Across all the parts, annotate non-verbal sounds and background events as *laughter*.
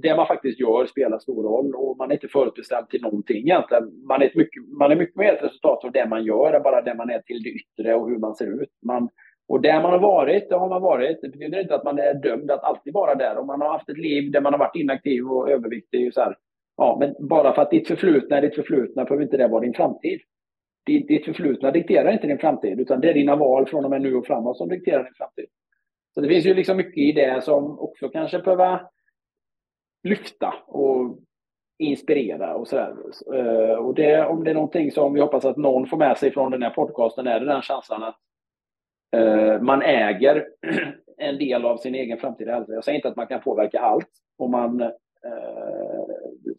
det man faktiskt gör spelar stor roll och man är inte förutbestämd till någonting egentligen. Man är, mycket, man är mycket mer ett resultat av det man gör än bara det man är till det yttre och hur man ser ut. Man, och där man har varit, det har man varit. Det betyder inte att man är dömd att alltid vara där. Om man har haft ett liv där man har varit inaktiv och överviktig, så här, ja, men bara för att ditt förflutna är ditt förflutna behöver inte det vara din framtid. Ditt förflutna dikterar inte din framtid, utan det är dina val från och med nu och framåt som dikterar din framtid. Så det finns ju liksom mycket i det som också kanske behöver lyfta och inspirera och sådär. där. och det, om det är någonting som vi hoppas att någon får med sig från den här podcasten är det den känslan att eh, man äger *clears throat* en del av sin egen framtida hälsa. Jag säger inte att man kan påverka allt och man eh,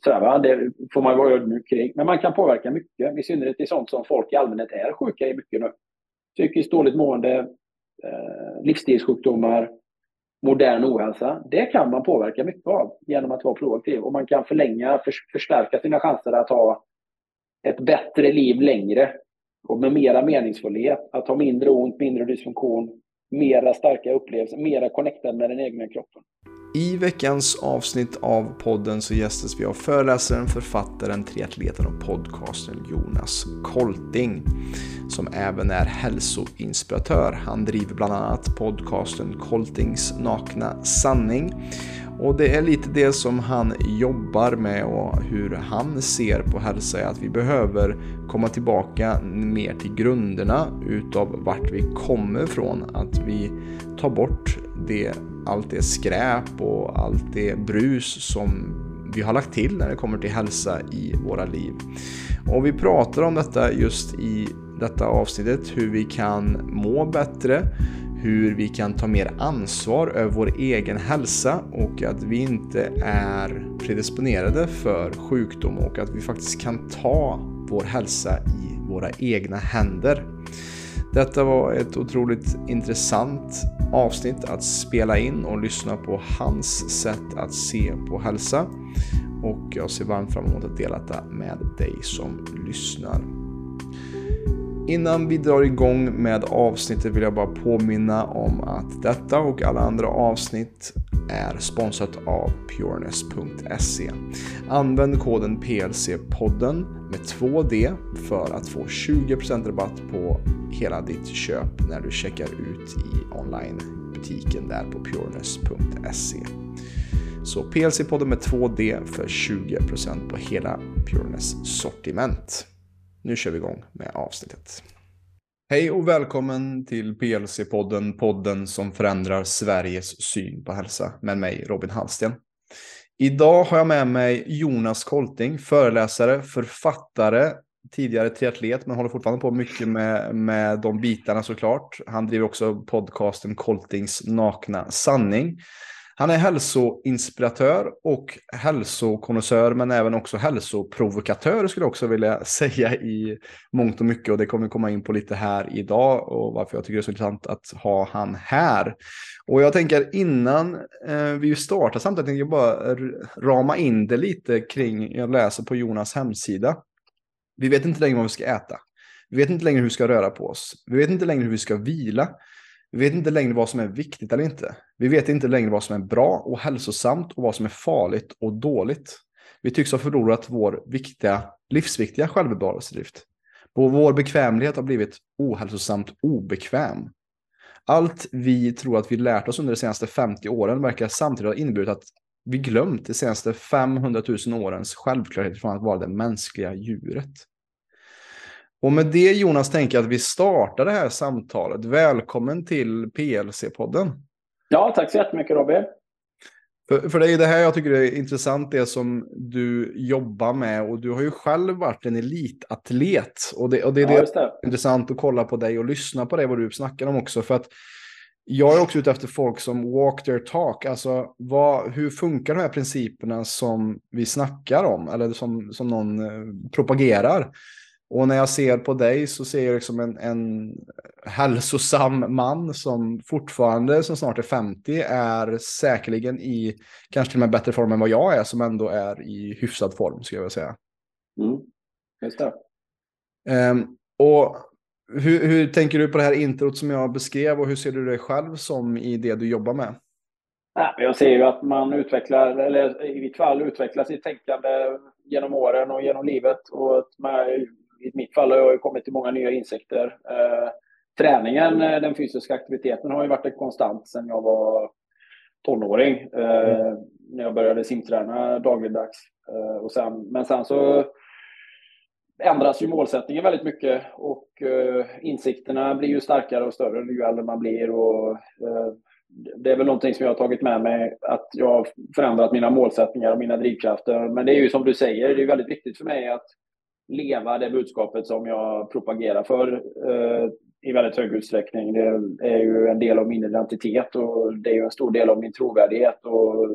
sådär, va? det får man vara ödmjuk kring. Men man kan påverka mycket, i synnerhet i sånt som folk i allmänhet är sjuka i mycket nu. Psykiskt dåligt mående, livsstilssjukdomar, modern ohälsa, det kan man påverka mycket av genom att vara proaktiv. Och man kan förlänga, för, förstärka sina chanser att ha ett bättre liv längre och med mera meningsfullhet. Att ha mindre ont, mindre dysfunktion, mera starka upplevelser, mera connectad med den egna kroppen. I veckans avsnitt av podden så gästas vi av föreläsaren, författaren, triatleten och podcastern Jonas Kolting som även är hälsoinspiratör. Han driver bland annat podcasten Koltings nakna sanning och det är lite det som han jobbar med och hur han ser på hälsa är att vi behöver komma tillbaka mer till grunderna utav vart vi kommer ifrån. Att vi tar bort det, allt det skräp och allt det brus som vi har lagt till när det kommer till hälsa i våra liv. Och vi pratar om detta just i detta avsnittet, hur vi kan må bättre, hur vi kan ta mer ansvar över vår egen hälsa och att vi inte är predisponerade för sjukdom och att vi faktiskt kan ta vår hälsa i våra egna händer. Detta var ett otroligt intressant avsnitt att spela in och lyssna på hans sätt att se på hälsa. Och jag ser varmt fram emot att dela detta med dig som lyssnar. Innan vi drar igång med avsnittet vill jag bara påminna om att detta och alla andra avsnitt är sponsrat av pureness.se. Använd koden PLC-podden med 2D för att få 20% rabatt på hela ditt köp när du checkar ut i onlinebutiken där på pureness.se. Så PLC-podden med 2D för 20% på hela Pureness sortiment. Nu kör vi igång med avsnittet. Hej och välkommen till PLC-podden, podden som förändrar Sveriges syn på hälsa med mig Robin Hallsten. Idag har jag med mig Jonas Kolting, föreläsare, författare, tidigare triatlet men håller fortfarande på mycket med, med de bitarna såklart. Han driver också podcasten Koltings nakna sanning han är hälsoinspiratör och hälsokonnässör men även också hälsoprovokatör skulle jag också vilja *laughs* säga i mångt och mycket och det kommer vi komma in på lite här idag och varför jag tycker det är så intressant att ha han här. Och jag tänker innan eh, vi startar samtidigt tänker jag bara rama in det lite kring, jag läser på Jonas hemsida. Vi vet inte längre vad vi ska äta. Vi vet inte längre hur vi ska röra på oss. Vi vet inte längre hur vi ska vila. Vi vet inte längre vad som är viktigt eller inte. Vi vet inte längre vad som är bra och hälsosamt och vad som är farligt och dåligt. Vi tycks ha förlorat vår viktiga, livsviktiga självbevarelsedrift. Vår bekvämlighet har blivit ohälsosamt obekväm. Allt vi tror att vi lärt oss under de senaste 50 åren verkar samtidigt ha inneburit att vi glömt de senaste 500 000 årens självklarhet från att vara det mänskliga djuret. Och med det Jonas tänker jag att vi startar det här samtalet. Välkommen till PLC-podden. Ja, tack så jättemycket Robin. För, för det är det här jag tycker är intressant, det som du jobbar med. Och du har ju själv varit en elitatlet. Och det, och det är ja, det. det. intressant att kolla på dig och lyssna på dig, vad du snackar om också. För att jag är också ute efter folk som walk their talk. Alltså, vad, hur funkar de här principerna som vi snackar om? Eller som, som någon eh, propagerar? Och när jag ser på dig så ser jag liksom en, en hälsosam man som fortfarande, som snart är 50, är säkerligen i kanske till och med bättre form än vad jag är, som ändå är i hyfsad form, skulle jag vilja säga. Mm, just det. Um, och hur, hur tänker du på det här introt som jag beskrev och hur ser du dig själv som i det du jobbar med? Jag ser ju att man utvecklar, eller i mitt fall utvecklar sitt tänkande genom åren och genom livet. Och man, I mitt fall har jag kommit till många nya insikter. Eh, träningen, eh, den fysiska aktiviteten, har ju varit konstant sedan jag var tonåring. Eh, mm. När jag började simträna dagligdags. Och sen, men sen så ändras ju målsättningen väldigt mycket och insikterna blir ju starkare och större ju äldre man blir. Och, det är väl någonting som jag har tagit med mig, att jag har förändrat mina målsättningar och mina drivkrafter. Men det är ju som du säger, det är väldigt viktigt för mig att leva det budskapet som jag propagerar för eh, i väldigt hög utsträckning. Det är ju en del av min identitet och det är ju en stor del av min trovärdighet. Och, eh,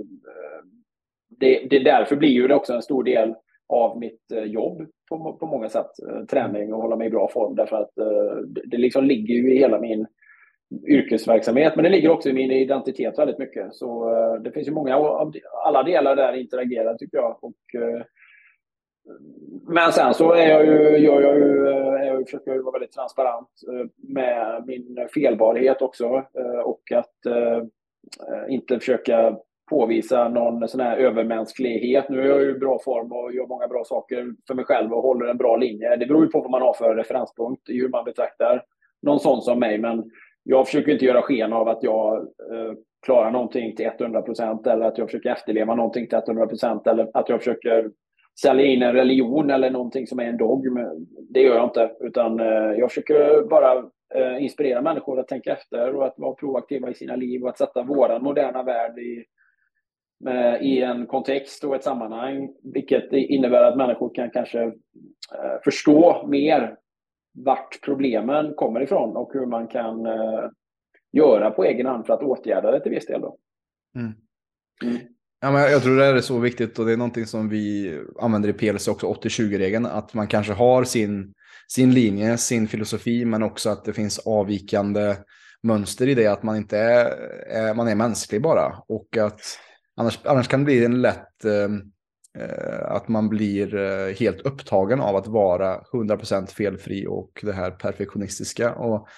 det, det därför blir ju det också en stor del av mitt eh, jobb på, på många sätt. Eh, träning och hålla mig i bra form därför att eh, det, det liksom ligger ju i hela min yrkesverksamhet, men det ligger också i min identitet väldigt mycket. Så eh, det finns ju många alla delar där interagerar tycker jag. Och, men sen så är jag ju, gör jag ju, är jag, försöker jag vara väldigt transparent eh, med min felbarhet också eh, och att eh, inte försöka påvisa någon sån här övermänsklighet. Nu är jag ju i bra form och gör många bra saker för mig själv och håller en bra linje. Det beror ju på vad man har för referenspunkt i hur man betraktar någon sån som mig. Men jag försöker inte göra sken av att jag klarar någonting till 100 procent eller att jag försöker efterleva någonting till 100 procent eller att jag försöker sälja in en religion eller någonting som är en dogm. Det gör jag inte, utan eh, jag försöker bara eh, inspirera människor att tänka efter och att vara proaktiva i sina liv och att sätta våran moderna värld i, i en kontext och ett sammanhang, vilket innebär att människor kan kanske eh, förstå mer vart problemen kommer ifrån och hur man kan göra på egen hand för att åtgärda det till viss del. Då. Mm. Mm. Ja, men jag tror det är så viktigt och det är någonting som vi använder i PLC också, 80-20-regeln, att man kanske har sin, sin linje, sin filosofi, men också att det finns avvikande mönster i det, att man inte är, är man är mänsklig bara. Och att annars, annars kan det bli en lätt eh, eh att man blir eh, helt upptagen av att vara 100% felfri och det här perfektionistiska. Och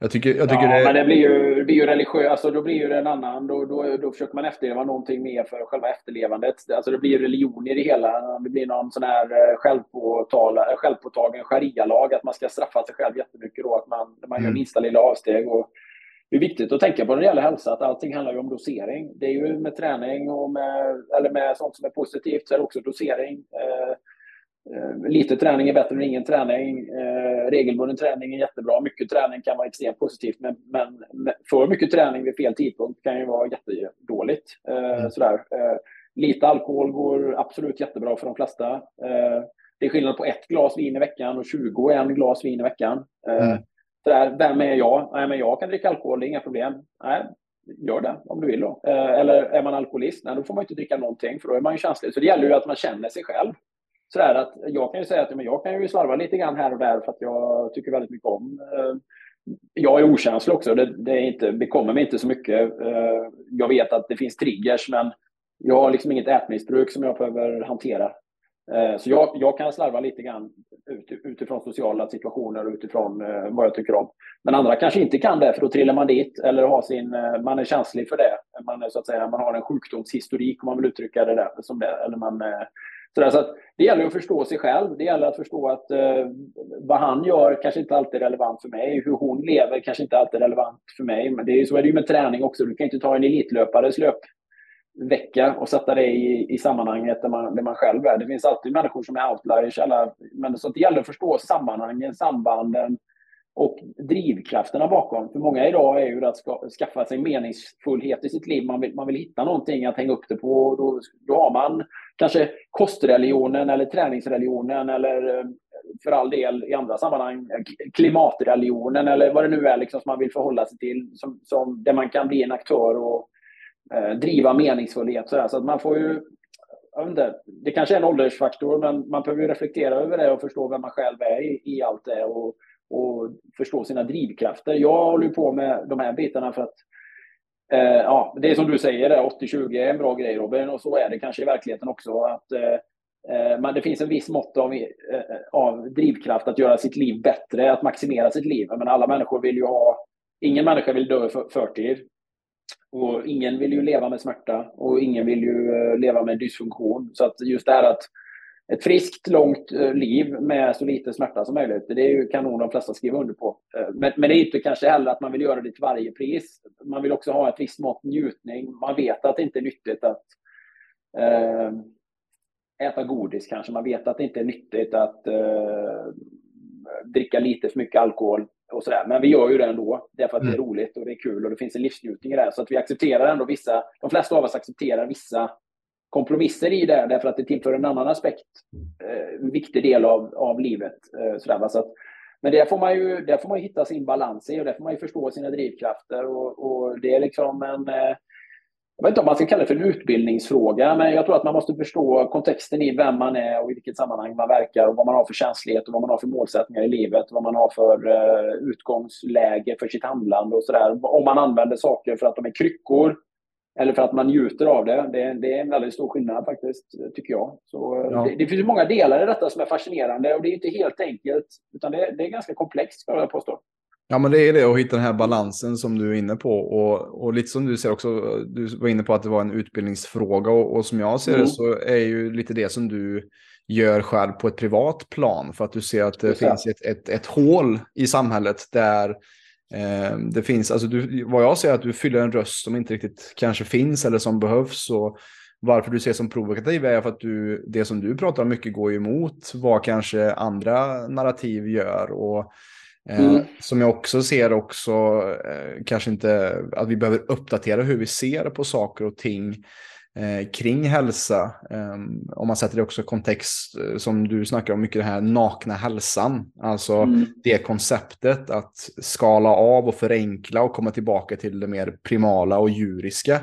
jag tycker, jag tycker ja, det... men det blir ju, det blir ju religiöst, alltså då blir ju det en annan, då, då, då försöker man efterleva någonting mer för själva efterlevandet. Alltså det blir religion i det hela. Det blir någon sån här eh, självpåtagen sharia-lag, att man ska straffa sig själv jättemycket då, att man, man gör mm. minsta lilla avsteg. Och det är viktigt att tänka på när det gäller hälsa, att allting handlar ju om dosering. Det är ju med träning och med, eller med sånt som är positivt så är det också dosering. Eh, Eh, lite träning är bättre än ingen träning. Eh, regelbunden träning är jättebra. Mycket träning kan vara extremt positivt, men, men för mycket träning vid fel tidpunkt kan ju vara jättedåligt. Eh, mm. sådär. Eh, lite alkohol går absolut jättebra för de flesta. Eh, det är skillnad på ett glas vin i veckan och 21 glas vin i veckan. Eh, mm. sådär, vem är jag? Nej, men jag kan dricka alkohol, det är inga problem. Nej, gör det om du vill. Då. eller är man alkoholist? Nej, då får man inte dricka någonting, för då är man ju känslig. Så det gäller ju att man känner sig själv sådär att jag kan ju säga att men jag kan ju slarva lite grann här och där för att jag tycker väldigt mycket om eh, jag är okänslig också. Det, det, är inte, det kommer mig inte så mycket. Eh, jag vet att det finns triggers, men jag har liksom inget ätmissbruk som jag behöver hantera. Eh, så jag, jag kan slarva lite grann ut, utifrån sociala situationer och utifrån eh, vad jag tycker om. Men andra kanske inte kan det, för då trillar man dit eller har sin, eh, man är känslig för det. Man, är, så att säga, man har en sjukdomshistorik, om man vill uttrycka det där, som det. Eller man eh, så, så det gäller att förstå sig själv. Det gäller att förstå att eh, vad han gör kanske inte alltid är relevant för mig. Hur hon lever kanske inte alltid är relevant för mig. Men det är, så är det ju med träning också. Du kan inte ta en elitlöpares löpvecka och sätta det i, i sammanhanget där man, där man själv är. Det finns alltid människor som är outliers. Alla, men så det gäller att förstå sammanhangen, sambanden och drivkrafterna bakom. För många idag är ju att ska, skaffa sig meningsfullhet i sitt liv. Man vill, man vill hitta någonting att hänga upp det på. Då, då har man kanske kostreligionen eller träningsreligionen eller eh, för all del i andra sammanhang eh, klimatreligionen eller vad det nu är liksom som man vill förhålla sig till. Som, som, där man kan bli en aktör och eh, driva meningsfullhet. Så, så att man får ju inte, det kanske är en åldersfaktor, men man behöver reflektera över det och förstå vem man själv är i, i allt det. Och, och förstå sina drivkrafter. Jag håller på med de här bitarna för att eh, ja, det är som du säger, 80-20 är en bra grej Robin och så är det kanske i verkligheten också. Att, eh, eh men det finns en viss mått av, eh, eh, av drivkraft att göra sitt liv bättre, att maximera sitt liv. Men alla människor vill ju ha, ingen människa vill dö i för, förtid. Och ingen vill ju leva med smärta och ingen vill ju eh, leva med dysfunktion. Så att just det här att ett friskt, långt eh, liv med så lite smärta som möjligt, det är ju kanon de flesta skriver under på. Eh, men, men, det är inte kanske heller att man vill göra det till varje pris. Man vill också ha ett visst mått njutning. Man vet att det inte är nyttigt att eh, äta godis kanske. Man vet att det inte är nyttigt att eh, dricka lite för mycket alkohol och sådär. Men vi gör ju det ändå, därför att mm. det är mm. roligt och det är kul och det finns en livsnjutning i det. Så att vi accepterar ändå vissa, de flesta av oss accepterar vissa kompromisser i det, därför att det tillför en annan aspekt, eh, en viktig del av, av livet. Eh, sådär, så att, men där får, man ju, där får man hitta sin balans i och där får man ju förstå sina drivkrafter. Och, och det är liksom en, eh, jag vet inte om man ska kalla det för en utbildningsfråga, men jag tror att man måste förstå kontexten i vem man är och i vilket sammanhang man verkar och vad man har för känslighet och vad man har för målsättningar i livet, vad man har för uh, utgångsläge för sitt handlande och sådär. Om man använder saker för att de är kryckor eller för att man njuter av det. Det, det är en väldigt stor skillnad faktiskt, tycker jag. Så eh, ja. det, det, finns många delar i detta som är fascinerande och det är inte helt enkelt, utan det, det är ganska komplext, ska jag påstå. Ja, men det är det att hitta den här balansen som du är inne på. Och, och lite som du ser också, du var inne på att det var en utbildningsfråga och, och som jag ser mm. det så är ju lite det som du gör själv på ett privat plan. För att du ser att det Just finns ett, ett, ett hål i samhället där det finns, alltså du, vad jag ser är att du fyller en röst som inte riktigt kanske finns eller som behövs. Och varför du ser som provokativ är för att du, det som du pratar om mycket går emot vad kanske andra narrativ gör. Och Eh, mm. Som jag också ser också, eh, kanske inte att vi behöver uppdatera hur vi ser på saker och ting eh, kring hälsa. Ehm, om man sätter det också i kontext som du snackar om mycket, den här nakna hälsan. Alltså mm. det konceptet att skala av och förenkla och komma tillbaka till det mer primala och djuriska.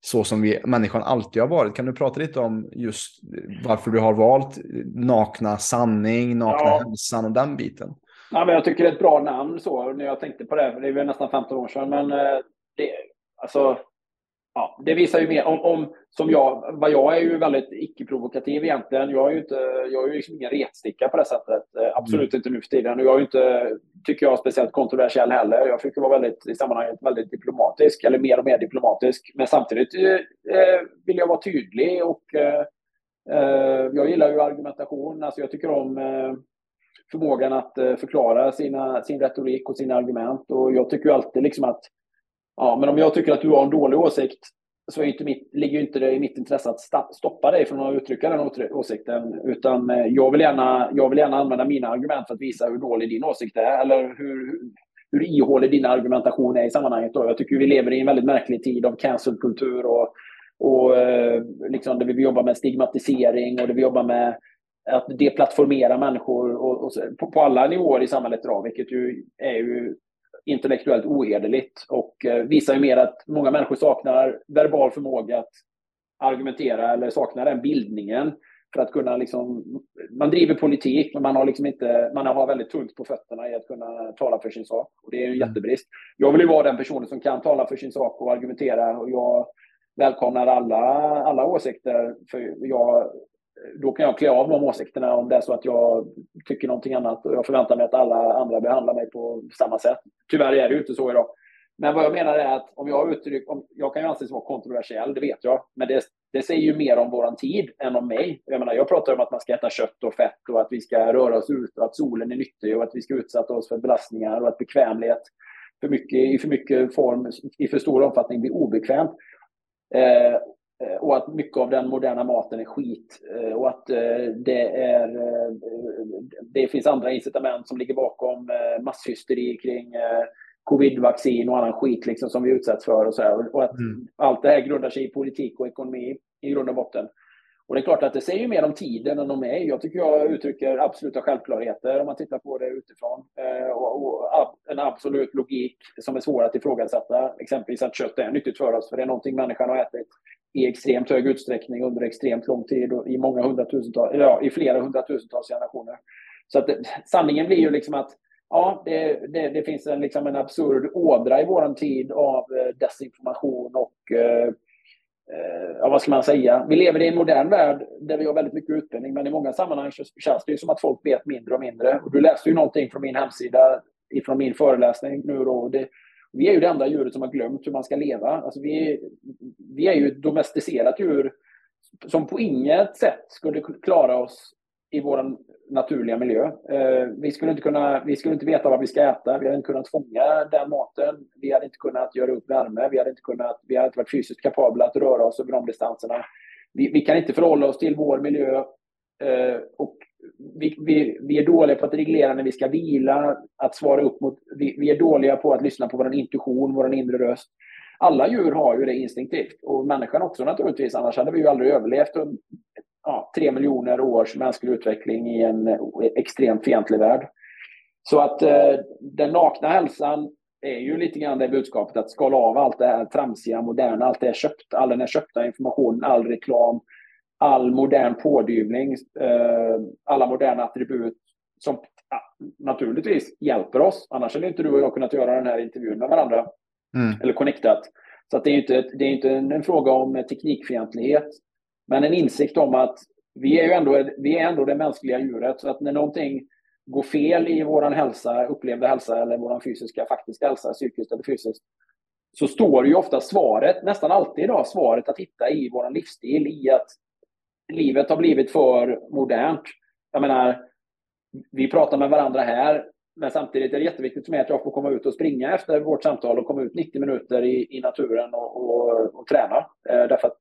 Så som vi, människan alltid har varit. Kan du prata lite om just varför du har valt nakna sanning, nakna ja. hälsan och den biten? Ja, men jag tycker det är ett bra namn så, när jag tänkte på det. Det är nästan 15 år sedan. Men eh, det, alltså, ja, det visar ju mer om, om som jag, vad jag är ju väldigt icke-provokativ egentligen. Jag är ju inte, jag är ju liksom ingen retsticka på det sättet. Eh, absolut mm. inte nu för tiden. Och jag är ju inte, tycker jag, speciellt kontroversiell heller. Jag försöker vara väldigt, i sammanhanget väldigt diplomatisk, eller mer och mer diplomatisk. Men samtidigt eh, vill jag vara tydlig och eh, eh jag gillar ju argumentation. Alltså jag tycker om eh, förmågan att eh, förklara sina, sin retorik och sina argument. Och jag tycker alltid liksom att, ja, men om jag tycker att du har en dålig åsikt så är inte mitt, ligger inte det i mitt intresse att stoppa dig från att uttrycka den åsikten. Utan eh, jag vill, gärna, jag vill gärna använda mina argument för att visa hur dålig din åsikt är. Eller hur, hur ihålig din argumentation är i sammanhanget. Då. Jag tycker vi lever i en väldigt märklig tid av cancelkultur och, och eh, liksom där vi jobbar med stigmatisering och där vi jobbar med att deplattformera människor och, och, på, på, alla nivåer i samhället idag, vilket ju är ju intellektuellt ohederligt och eh, visar ju mer att många människor saknar verbal förmåga att argumentera eller saknar den bildningen för att kunna liksom, man driver politik men man har liksom inte, man har väldigt tungt på fötterna i att kunna tala för sin sak och det är en mm. jättebrist. Jag vill ju vara den personen som kan tala för sin sak och argumentera och jag välkomnar alla, alla åsikter för jag då kan jag klä av de åsikterna om det är så att jag tycker någonting annat och jag förväntar mig att alla andra behandlar mig på samma sätt. Tyvärr är det ju inte så idag. Men vad jag menar är att om jag uttrycker, om, jag kan ju anses vara kontroversiell, det vet jag, men det, det säger ju mer om våran tid än om mig. Jag menar, jag pratar om att man ska äta kött och fett och att vi ska röra oss ut och att solen är nyttig och att vi ska utsätta oss för belastningar och att bekvämlighet för mycket, i för mycket form, i för stor omfattning blir obekvämt. Eh, och att mycket av den moderna maten är skit eh, och att eh, det, är, det finns andra incitament som ligger bakom masshysteri kring covid-vaccin och annan skit liksom som vi utsätts för och så här. Och att mm. allt det här grundar sig i politik och ekonomi i grund och botten. Och det är klart att det säger mer om tiden än om mig. Jag tycker jag uttrycker absoluta självklarheter om man tittar på det utifrån. och, en absolut logik som är svår att ifrågasätta. Exempelvis att kött är nyttigt för oss, för det är någonting människan har ätit i extremt hög utsträckning under extremt lång tid och i många hundratusentals, ja, i flera hundratusentals generationer. Så att sanningen blir ju liksom att ja, det, det, det finns en, liksom en absurd ådra i vår tid av eh, desinformation och eh, eh, ja, vad ska man säga? Vi lever i en modern värld där vi har väldigt mycket utbildning, men i många sammanhang känns det ju som att folk vet mindre och mindre. Och du läste ju någonting från min hemsida, från min föreläsning nu då. Det, vi är ju det enda djuret som har glömt hur man ska leva. Alltså vi, vi är ju ett domesticerat djur som på inget sätt skulle klara oss i vår naturliga miljö. Eh, vi, skulle inte kunna, vi skulle inte veta vad vi ska äta, vi hade inte kunnat fånga den maten, vi hade inte kunnat göra upp värme, vi hade inte, kunnat, vi hade inte varit fysiskt kapabla att röra oss över de distanserna. Vi, vi kan inte förhålla oss till vår miljö eh, och vi, vi, vi, är dåliga på att reglera när vi ska vila, att svara upp mot... Vi, vi är dåliga på att lyssna på vår intuition, vår inre röst. Alla djur har ju det instinktivt och människan också naturligtvis, annars hade vi ju aldrig överlevt ja, tre miljoner års mänsklig utveckling i en extremt fientlig värld. Så att eh, den nakna hälsan är ju lite grann det budskapet att skala av allt det här tramsiga, moderna, allt det är köpt, all den här köpta informationen, all reklam, all modern pådyvling, eh, alla moderna attribut som naturligtvis hjälper oss. Annars hade inte du och jag kunnat göra den här intervjun med varandra. Mm. Eller connectat. Så det är inte, det är inte en, en, fråga om teknikfientlighet. Men en insikt om att vi är ju ändå, vi är ändå det mänskliga djuret. Så att när någonting går fel i vår hälsa, upplevda hälsa eller vår fysiska faktiska hälsa, psykiskt eller fysiskt, så står ju ofta svaret, nästan alltid idag, svaret att hitta i vår livsstil, i att livet har blivit för modernt. Jag menar, vi pratar med varandra här, men samtidigt är det jätteviktigt för mig att jag får komma ut och springa efter vårt samtal och komma ut 90 minuter i, i naturen och, och, och träna. Eh, därför att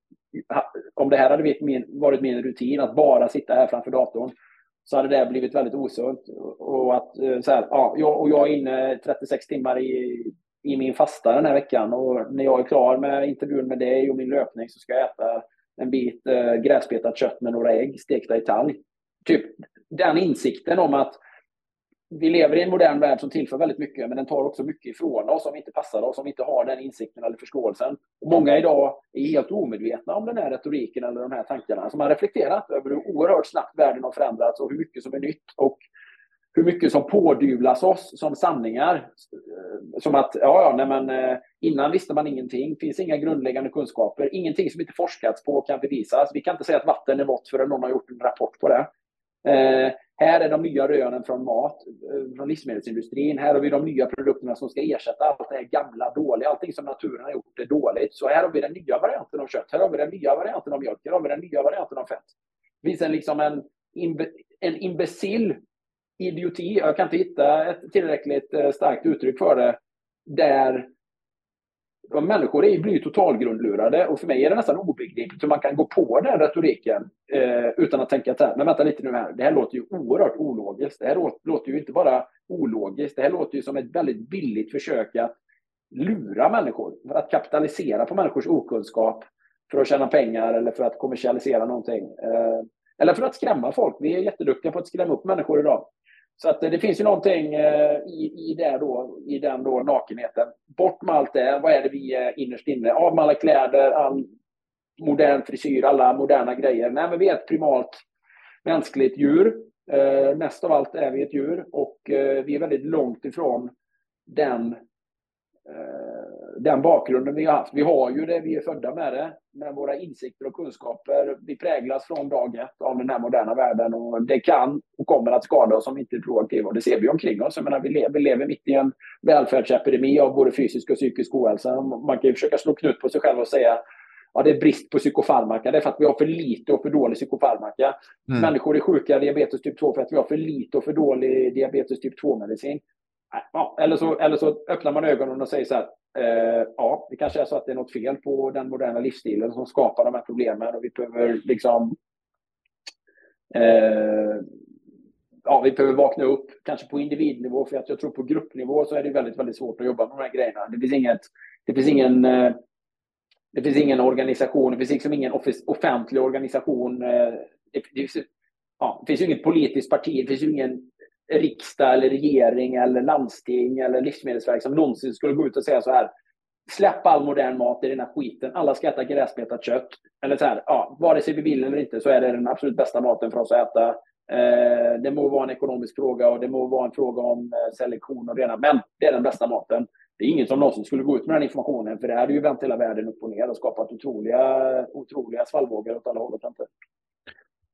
om det här hade varit min, varit min rutin, att bara sitta här framför datorn, så hade det blivit väldigt osunt. Och, att, eh, så här, ja, jag, och jag är inne 36 timmar i, i min fasta den här veckan och när jag är klar med intervjun med dig och min löpning så ska jag äta en bit eh, gräsbetat kött med några ägg stekta i talg. Typ den insikten om att vi lever i en modern värld som tillför väldigt mycket, men den tar också mycket ifrån oss om vi inte passar oss, om vi inte har den insikten eller förståelsen. Och många idag är helt omedvetna om den här retoriken eller de här tankarna, Så man reflekterat över hur oerhört snabbt världen har förändrats och hur mycket som är nytt och hur mycket som pådyvlas oss som sanningar. Eh, som att, ja, ja, nej, men eh, innan visste man ingenting, finns inga grundläggande kunskaper, ingenting som inte forskats på kan bevisas. Vi kan inte säga att vatten är vått förrän någon har gjort en rapport på det. Eh, här är de nya rönen från mat, eh, från livsmedelsindustrin. Här har vi de nya produkterna som ska ersätta allt det här gamla, dåliga. Allting som naturen har gjort är dåligt. Så här har vi den nya varianten av kött. Här har vi den nya varianten av mjölk. Här har vi den nya varianten av fett. Det finns en, liksom en, en imbecill idioti. Jag kan inte hitta ett tillräckligt eh, starkt uttryck för det. Där människor är, blir totalgrundlurade och för mig är det nästan obegripligt hur man kan gå på den retoriken eh, utan att tänka att men vänta lite nu här, det här låter ju oerhört ologiskt. Det här låter ju inte bara ologiskt, det här låter ju som ett väldigt billigt försök att lura människor, att kapitalisera på människors okunskap för att tjäna pengar eller för att kommersialisera någonting. Eh, eller för att skrämma folk. Vi är jätteduktiga på att skrämma upp människor idag. Så att eh, det finns ju någonting eh, i, i, det då, i den då nakenheten. Bort med allt det. Vad är det vi är innerst inne? Av med alla kläder, all modern frisyr, alla moderna grejer. Nej, men vi är ett primalt mänskligt djur. Eh, mest av allt är vi ett djur och eh, vi är väldigt långt ifrån den Eh, den bakgrunden vi har haft. Vi har ju det, vi är födda med det, med våra insikter och kunskaper. Vi präglas från dag ett av den här moderna världen och det kan och kommer att skada oss om vi inte är proaktiva. Det ser vi omkring oss. Jag menar, vi, lever, vi lever mitt i en välfärdsepidemi av både fysisk och psykisk ohälsa. Man kan ju försöka slå knut på sig själv och säga ja, det är brist på psykofarmaka. Det är för att vi har för lite och för dålig psykofarmaka. Mm. Människor är sjuka diabetes typ 2 för att vi har för lite och för dålig diabetes typ 2-medicin. Äh, ja, eller, så, eller så öppnar man ögonen och säger så här, eh, ja, det kanske är så att det är något fel på den moderna livsstilen som skapar de här problemen och vi behöver liksom eh, ja, vi behöver vakna upp, kanske på individnivå, för att jag tror på gruppnivå så är det väldigt, väldigt svårt att jobba med de här grejerna. Det finns, inget, det finns ingen eh, det finns ingen organisation, det finns liksom ingen offentlig organisation. Eh, det, finns, ja, det finns ju inget politiskt parti, det finns ju ingen riksdag eller regering eller landsting eller livsmedelsverk som någonsin skulle gå ut och säga så här. Släpp all modern mat i den här skiten. Alla ska äta gräsbetat kött. Eller så här, ja, vare sig vi vill eller inte så är det den absolut bästa maten för oss att äta. Eh, det må vara en ekonomisk fråga och det må vara en fråga om eh, selektion och rena, men det är den bästa maten. Det är ingen som någonsin skulle gå ut med den informationen, för det hade ju vänt hela världen upp och ner och skapat otroliga, otroliga svallvågor åt alla håll och kanter.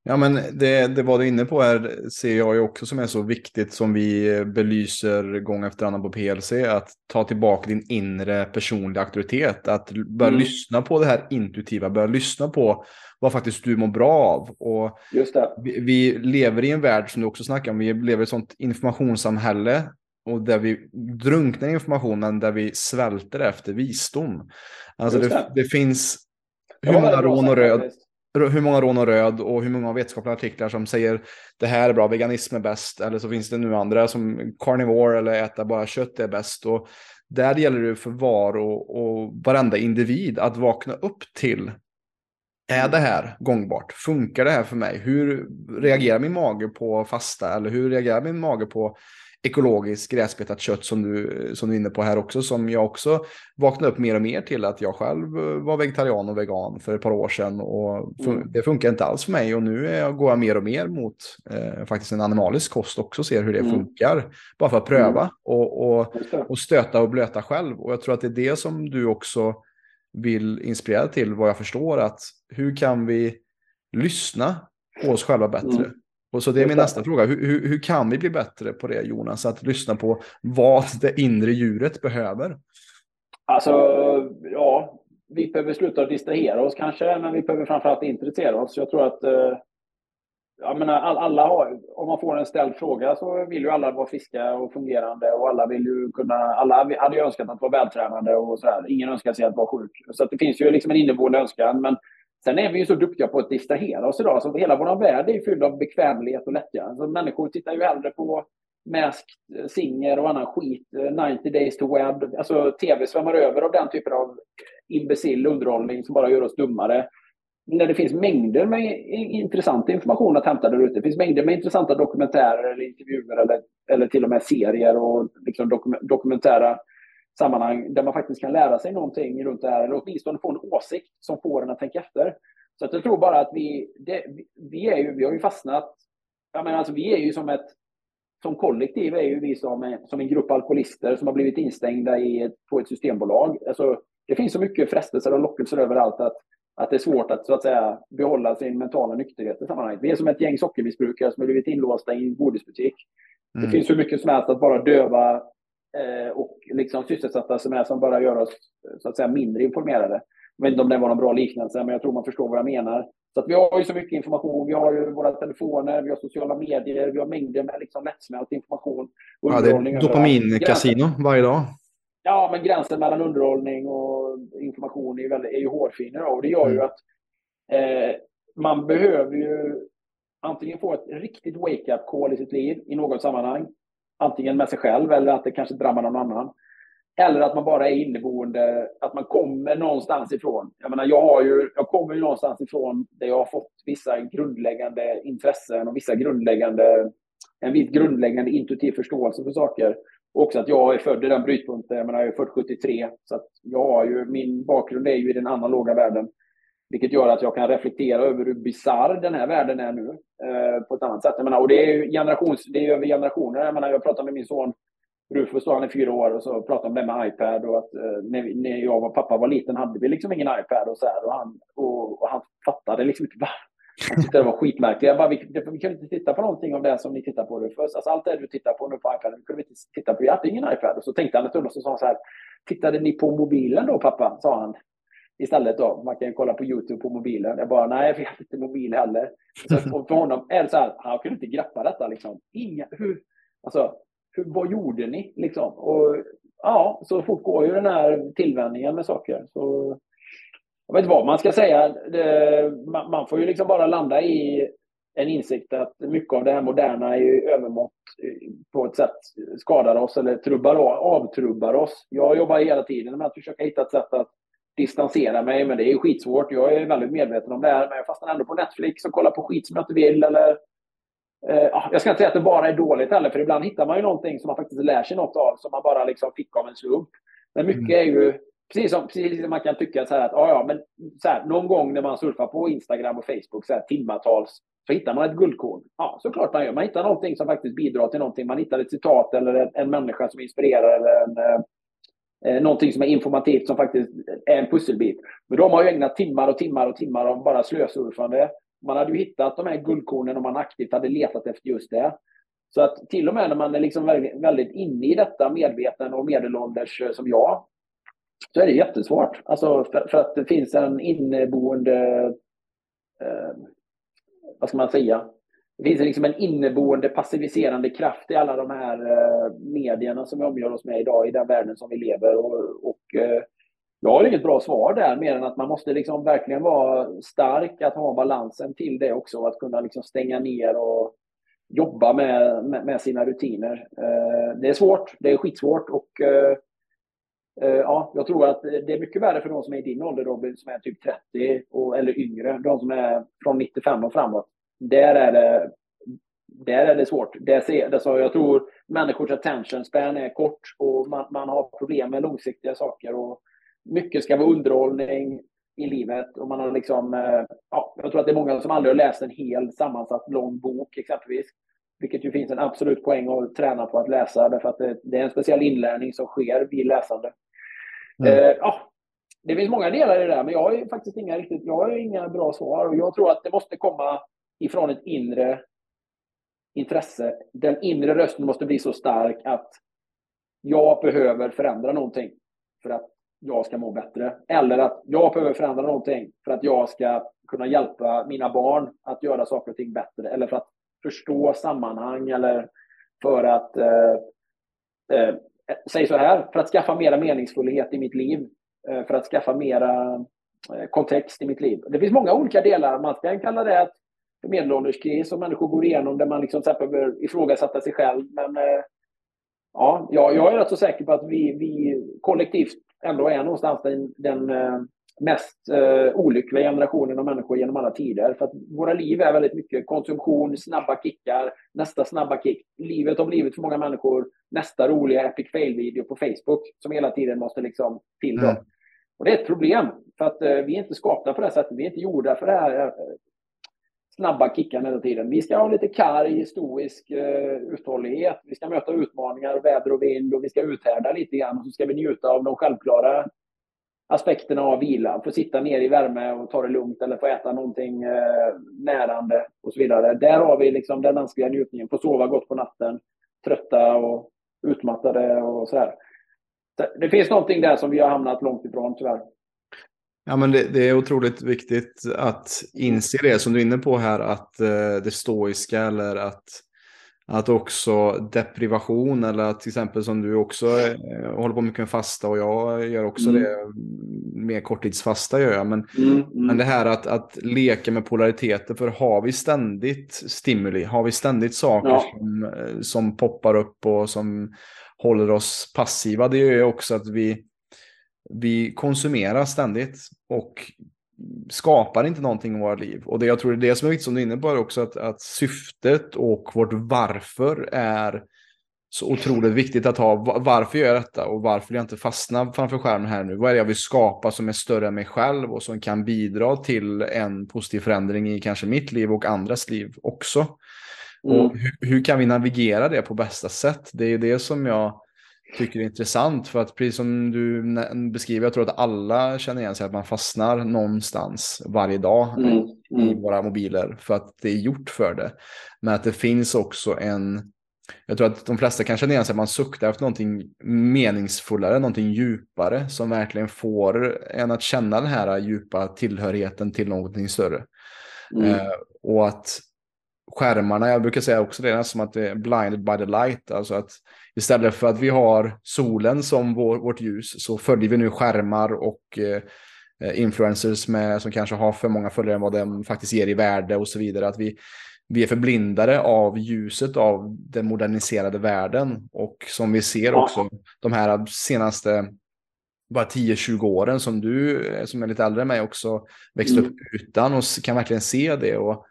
Ja, men det, det var du inne på här ser jag ju också som är så viktigt som vi belyser gång efter annan på PLC. Att ta tillbaka din inre personliga auktoritet. Att börja mm. lyssna på det här intuitiva. Börja lyssna på vad faktiskt du mår bra av. Och Just det. Vi, vi lever i en värld som du också snackar om. Vi lever i ett sånt informationssamhälle. Och där vi drunknar i informationen, där vi svälter efter visdom. Alltså det, det. det finns hur många rån och röd hur många rån och röd och hur många vetenskapliga artiklar som säger det här är bra, veganism är bäst. Eller så finns det nu andra som carnivore eller äta bara kött är bäst. Och där gäller det för var och, och varenda individ att vakna upp till. Är det här gångbart? Funkar det här för mig? Hur reagerar min mage på fasta? Eller hur reagerar min mage på ekologiskt gräsbetat kött som du, som du är inne på här också, som jag också vaknade upp mer och mer till att jag själv eh, var vegetarian och vegan för ett par år sedan och mm. det funkar inte alls för mig och nu är, går jag mer och mer mot eh, faktiskt en animalisk kost också, ser hur det mm. funkar, bara för att pröva mm. och, och, och stöta och blöta själv och jag tror att det är det som du också vill inspirera till vad jag förstår att hur kan vi lyssna på oss själva bättre? Och så det är min nästa fråga. Hur, hur, hur, kan vi bli bättre på det Jonas? Att lyssna på vad det inre djuret behöver? Alltså, ja, vi behöver sluta distrahera oss kanske, men vi behöver framförallt intressera oss. Jag tror att eh, jag menar, alla har, om man får en ställd fråga så vill ju alla vara friska och fungerande och alla vill ju kunna, alla hade ju önskat att vara vältränade och så här. Ingen önskar sig att vara sjuk. Så det finns ju liksom en inneboende önskan, men Sen är vi ju så duktiga på att distrahera oss idag, så hela vår värld är fylld av bekvämlighet och lättja. Alltså, människor tittar ju hellre på Masked eh, Singer och annan skit, eh, 90 Days to Web. Alltså tv svämmar över av den typen av imbecill underhållning som bara gör oss dummare. När det finns mängder med intressant information att hämta där ute. Det finns mängder med intressanta dokumentärer eller intervjuer eller, eller till och med serier och liksom dokumentära sammanhang där man faktiskt kan lära sig någonting runt det här, eller åtminstone få en åsikt som får en att tänka efter. Så att jag tror bara att vi, det, vi, är ju, vi har ju fastnat, jag menar alltså vi är ju som ett, som kollektiv är ju vi som, som en grupp alkoholister som har blivit instängda i ett, på ett systembolag. Alltså, det finns så mycket frestelser och lockelser överallt att, att det är svårt att, så att säga, behålla sin mentala nykterhet i sammanhanget. Vi är som ett gäng sockermissbrukare som har blivit inlåsta i en godisbutik. Mm. Det finns hur mycket som helst att bara döva och liksom sysselsatta som är som bara gör oss så att säga mindre informerade. Jag vet inte om det var någon bra liknelse, men jag tror man förstår vad jag menar. Så att vi har ju så mycket information. Vi har ju våra telefoner, vi har sociala medier, vi har mängder med liksom lättsmält information. Ja, det är dopaminkasino varje dag. Ja, men gränsen mellan underhållning och information är, väldigt, är ju hårfin idag. Och det gör mm. ju att eh, man behöver ju antingen få ett riktigt wake-up call i sitt liv i något sammanhang antingen med sig själv eller att det kanske drabbar någon annan. Eller att man bara är inneboende, att man kommer någonstans ifrån. Jag menar, jag, har ju, jag kommer ju någonstans ifrån där jag har fått vissa grundläggande intressen och vissa grundläggande, en viss grundläggande intuitiv förståelse för saker. Och också att jag är född i den brytpunkten, jag menar, jag är född 73, så att jag har ju, min bakgrund är ju i den analoga världen. Vilket gör att jag kan reflektera över hur bisarr den här världen är nu eh, på ett annat sätt. Jag menar, och det är ju generations, det är över generationer. Jag, menar, jag pratar med min son Rufus, han är fyra år, och så pratar om det med iPad. Och att, eh, när, när jag och pappa var liten hade vi liksom ingen iPad. Och, så här, och, han, och, och han fattade liksom inte han tyckte det var skitmärkligt. Jag bara, vi, vi kunde inte titta på någonting av det som ni tittar på Rufus. Alltså, allt det du tittar på nu på iPad, vi kunde inte titta på. Vi hade ingen iPad. Och så tänkte han ett stund och så sa han så här. Tittade ni på mobilen då pappa? sa han istället då. Man kan kolla på YouTube på mobilen. Jag bara, nej, jag har inte mobil heller. Så för honom är det så här, han kunde inte greppa detta liksom. Inga, hur, alltså, hur, vad gjorde ni liksom? Och ja, så fort går ju den här tillvänjningen med saker. Så, jag vet inte vad man ska säga. Det, man, man, får ju liksom bara landa i en insikt att mycket av det här moderna är ju övermått eh, på ett sätt skadar oss eller trubbar avtrubbar oss. Jag jobbar hela tiden med att försöka hitta ett sätt att distansera mig, men det är skitsvårt. Jag är väldigt medveten om det här, men jag fastnar ändå på Netflix och kollar på skit som jag inte vill. Eller, eh, jag ska inte säga att det bara är dåligt heller, för ibland hittar man ju någonting som man faktiskt lär sig något av, som man bara liksom fick av en slump. Men mycket mm. är ju, precis som, precis som man kan tycka så att, ja, ja, men så här, någon gång när man surfar på Instagram och Facebook, så här, timmatals, så hittar man ett guldkorn. Ja, såklart man gör. Man hittar någonting som faktiskt bidrar till någonting. Man hittar ett citat eller en, en människa som inspirerar eller en, eh, någonting som är informativt som faktiskt är en pusselbit. Men de har ju ägnat timmar och timmar och timmar av bara slösurfande Man hade ju hittat de här guldkornen om man aktivt hade letat efter just det. Så att till och med när man är liksom väldigt inne i detta, medveten och medelålders eh, som jag, så är det jättesvårt. Alltså för, för att det finns en inneboende, eh, vad ska man säga, det finns liksom en inneboende passiviserande kraft i alla de här eh, medierna som vi omgör oss med idag i den världen som vi lever. Och, och eh, jag har inget bra svar där, mer än att man måste liksom verkligen vara stark, att ha balansen till det också, att kunna liksom stänga ner och jobba med, med, med sina rutiner. Eh, det är svårt, det är skitsvårt och ja, jag tror att det är mycket värre för de som är i din ålder Robin, som är typ 30 och, eller yngre, de som är från 95 och framåt. Där är det, där är det svårt. Det ser, det så jag tror människors attention span är kort och man, man har problem med långsiktiga saker. Och mycket ska vara underhållning i livet. Och man har liksom, ja, jag tror att det är många som aldrig har läst en hel sammansatt lång bok exempelvis. Vilket ju finns en absolut poäng att träna på att läsa därför att det, det är en speciell inlärning som sker vid läsande. Mm. Eh, ja, det finns många delar i det där, men jag har faktiskt inga riktigt, jag har inga bra svar och jag tror att det måste komma ifrån ett inre intresse. Den inre rösten måste bli så stark att jag behöver förändra någonting för att jag ska må bättre. Eller att jag behöver förändra någonting för att jag ska kunna hjälpa mina barn att göra saker och ting bättre. Eller för att förstå sammanhang eller för att, eh, eh, säg så här, för att skaffa mera meningsfullhet i mitt liv. Eh, för att skaffa mera eh, kontext i mitt liv. Det finns många olika delar. Man kan kalla det att medelålderskris som människor går igenom där man liksom behöver ifrågasätta sig själv. Men eh, ja, jag är rätt så säker på att vi, vi kollektivt ändå är någonstans den, den eh, mest eh, olyckliga generationen av människor genom alla tider. För att våra liv är väldigt mycket konsumtion, snabba kickar, nästa snabba kick. Livet har blivit för många människor nästa roliga epic fail-video på Facebook som hela tiden måste liksom till. Mm. Och det är ett problem, för att eh, vi är inte skapta på det sättet. Vi är inte gjorda för det här eh, snabba kickarna hela tiden. Vi ska ha lite karg, stoisk eh, uthållighet. Vi ska möta utmaningar, väder och vind och vi ska uthärda lite grann. Och så ska vi njuta av de självklara aspekterna av vila. Få sitta ner i värme och ta det lugnt eller få äta någonting eh, närande och så vidare. Där har vi liksom den mänskliga njutningen. Få sova gott på natten, trötta och utmattade och sådär. Det finns någonting där som vi har hamnat långt ifrån tyvärr. Ja, men det, det, är otroligt viktigt att inse det som du är inne på här, att eh, det stoiska eller att, att också deprivation eller att till exempel som du också eh, håller på mycket med fasta och jag gör också mm. det, mer korttidsfasta gör jag. Men, mm, mm. men det här att, att leka med polariteter, för har vi ständigt stimuli, har vi ständigt saker ja. som, eh, som poppar upp och som håller oss passiva, det gör ju också att vi vi konsumerar ständigt och skapar inte någonting i våra liv. Och det jag tror är det som är viktigt som du är inne på är också att, att syftet och vårt varför är så otroligt viktigt att ha. Varför gör jag detta och varför vill jag inte fastna framför skärmen här nu? Vad är det jag vill skapa som är större än mig själv och som kan bidra till en positiv förändring i kanske mitt liv och andras liv också? Mm. Och hur, hur, kan vi navigera det på bästa sätt? Det är det som jag tycker är intressant. För att precis som du beskriver, jag tror att alla känner igen sig att man fastnar någonstans varje dag mm, mm. i våra mobiler för att det är gjort för det. Men att det finns också en, jag tror att de flesta kan känna igen sig att man suktar efter någonting meningsfullare, någonting djupare som verkligen får en att känna den här djupa tillhörigheten till någonting större. Mm. Eh, och att skärmarna, jag brukar säga också det, som att det är blinded by the light. Alltså att istället för att vi har solen som vår, vårt ljus så följer vi nu skärmar och eh, influencers med, som kanske har för många följare än vad de faktiskt ger i värde och så vidare. Att vi, vi är förblindade av ljuset av den moderniserade världen. Och som vi ser också de här senaste bara 10-20 åren som du, som är lite äldre än mig också, växte mm. upp utan och kan verkligen se det. Och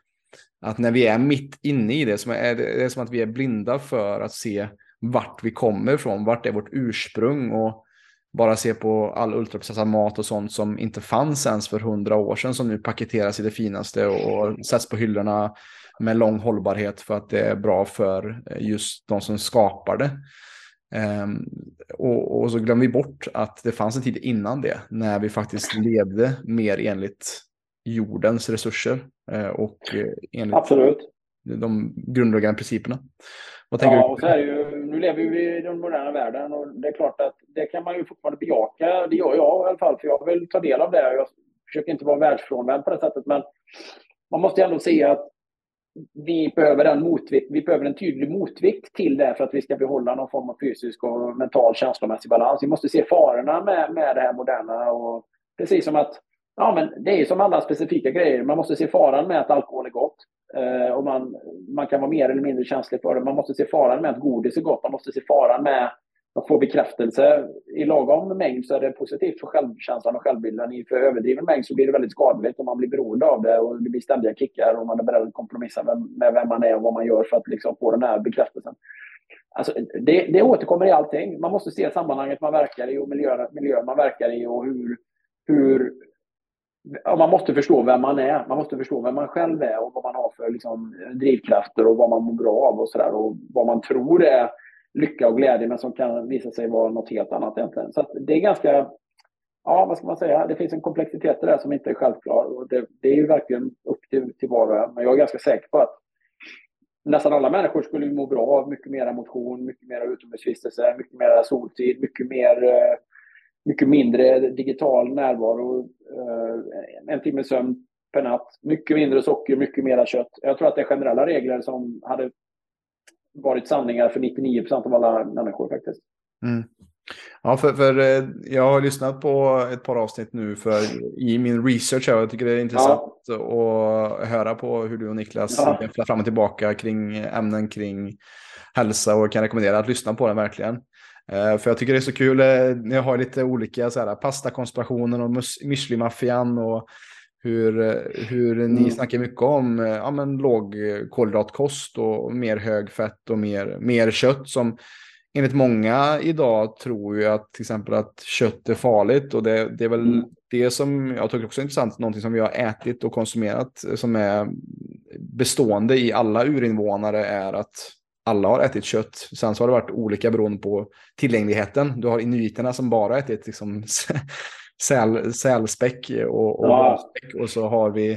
att när vi är mitt inne i det, så är det, det är som att vi är blinda för att se vart vi kommer ifrån, vart är vårt ursprung och bara se på all ultraprocessad mat och sånt som inte fanns ens för hundra år sedan som nu paketeras i det finaste och sätts på hyllorna med lång hållbarhet för att det är bra för just de som skapar det. Um, och, och, så glömmer vi bort att det fanns en tid innan det när vi faktiskt levde mer enligt jordens resurser och enligt Absolut. de grundläggande principerna. Vad tänker ja, du? Nu lever vi i den moderna världen och det är klart att det kan man ju fortfarande bejaka. Det gör jag i alla fall, för jag vill ta del av det. Jag försöker inte vara världsfrånvänd på det sättet, men man måste ju ändå se att vi behöver, en motvikt, vi behöver en tydlig motvikt till det för att vi ska behålla någon form av fysisk och mental känslomässig balans. Vi måste se farorna med, med det här moderna. Och precis som att ja, men det är som alla specifika grejer. Man måste se faran med att alkohol är gott. Eh, och man, man kan vara mer eller mindre känslig för det. Man måste se faran med att godis är gott. Man måste se faran med att få bekräftelse. I lagom mängd så är det positivt för självkänslan och självbilden. I för överdriven mängd så blir det väldigt skadligt och man blir beroende av det och det blir ständiga kickar och man är beredd att kompromissa med, vem man är och vad man gör för att liksom få den här bekräftelsen. Alltså, det, det återkommer i allting. Man måste se sammanhanget man verkar i och miljön, miljö man verkar i och hur, hur ja, man måste förstå vem man är. Man måste förstå vem man själv är och vad man har för liksom, drivkrafter och vad man mår bra av och sådär. Och vad man tror är lycka och glädje men som kan visa sig vara något helt annat egentligen. Så det är ganska, ja vad ska man säga, det finns en komplexitet i det som inte är självklar. Och det, det är ju verkligen upp till, till var och en. Men jag är ganska säker på att nästan alla människor skulle må bra av mycket mer motion, mycket mer utomhusvistelse, mycket mer soltid, mycket mer eh, mycket mindre digital närvaro, eh, en timme sömn per natt, mycket mindre socker, mycket mera kött. Jag tror att det är generella regler som hade varit sanningar för 99 procent av alla människor faktiskt. Mm. Ja, för, för eh, jag har lyssnat på ett par avsnitt nu för i min research. Här, jag tycker det är intressant ja. att höra på hur du och Niklas ja. fram och tillbaka kring ämnen kring hälsa och kan rekommendera att lyssna på den verkligen. Eh, för jag tycker det är så kul, eh, ni har lite olika så här, pastakonstellationer och müsli-maffian och hur, eh, hur ni mm. snackar mycket om ja, men låg kolhydratkost och mer högfett och mer, mer kött som enligt många idag tror ju att till exempel att kött är farligt och det, det är väl mm. det som jag tycker också är intressant, någonting som vi har ätit och konsumerat som är bestående i alla urinvånare är att alla har ätit kött. Sen så har det varit olika beroende på tillgängligheten. Du har inuiterna som bara ätit liksom *laughs* säl, sälspäck och, och, ja. och så har vi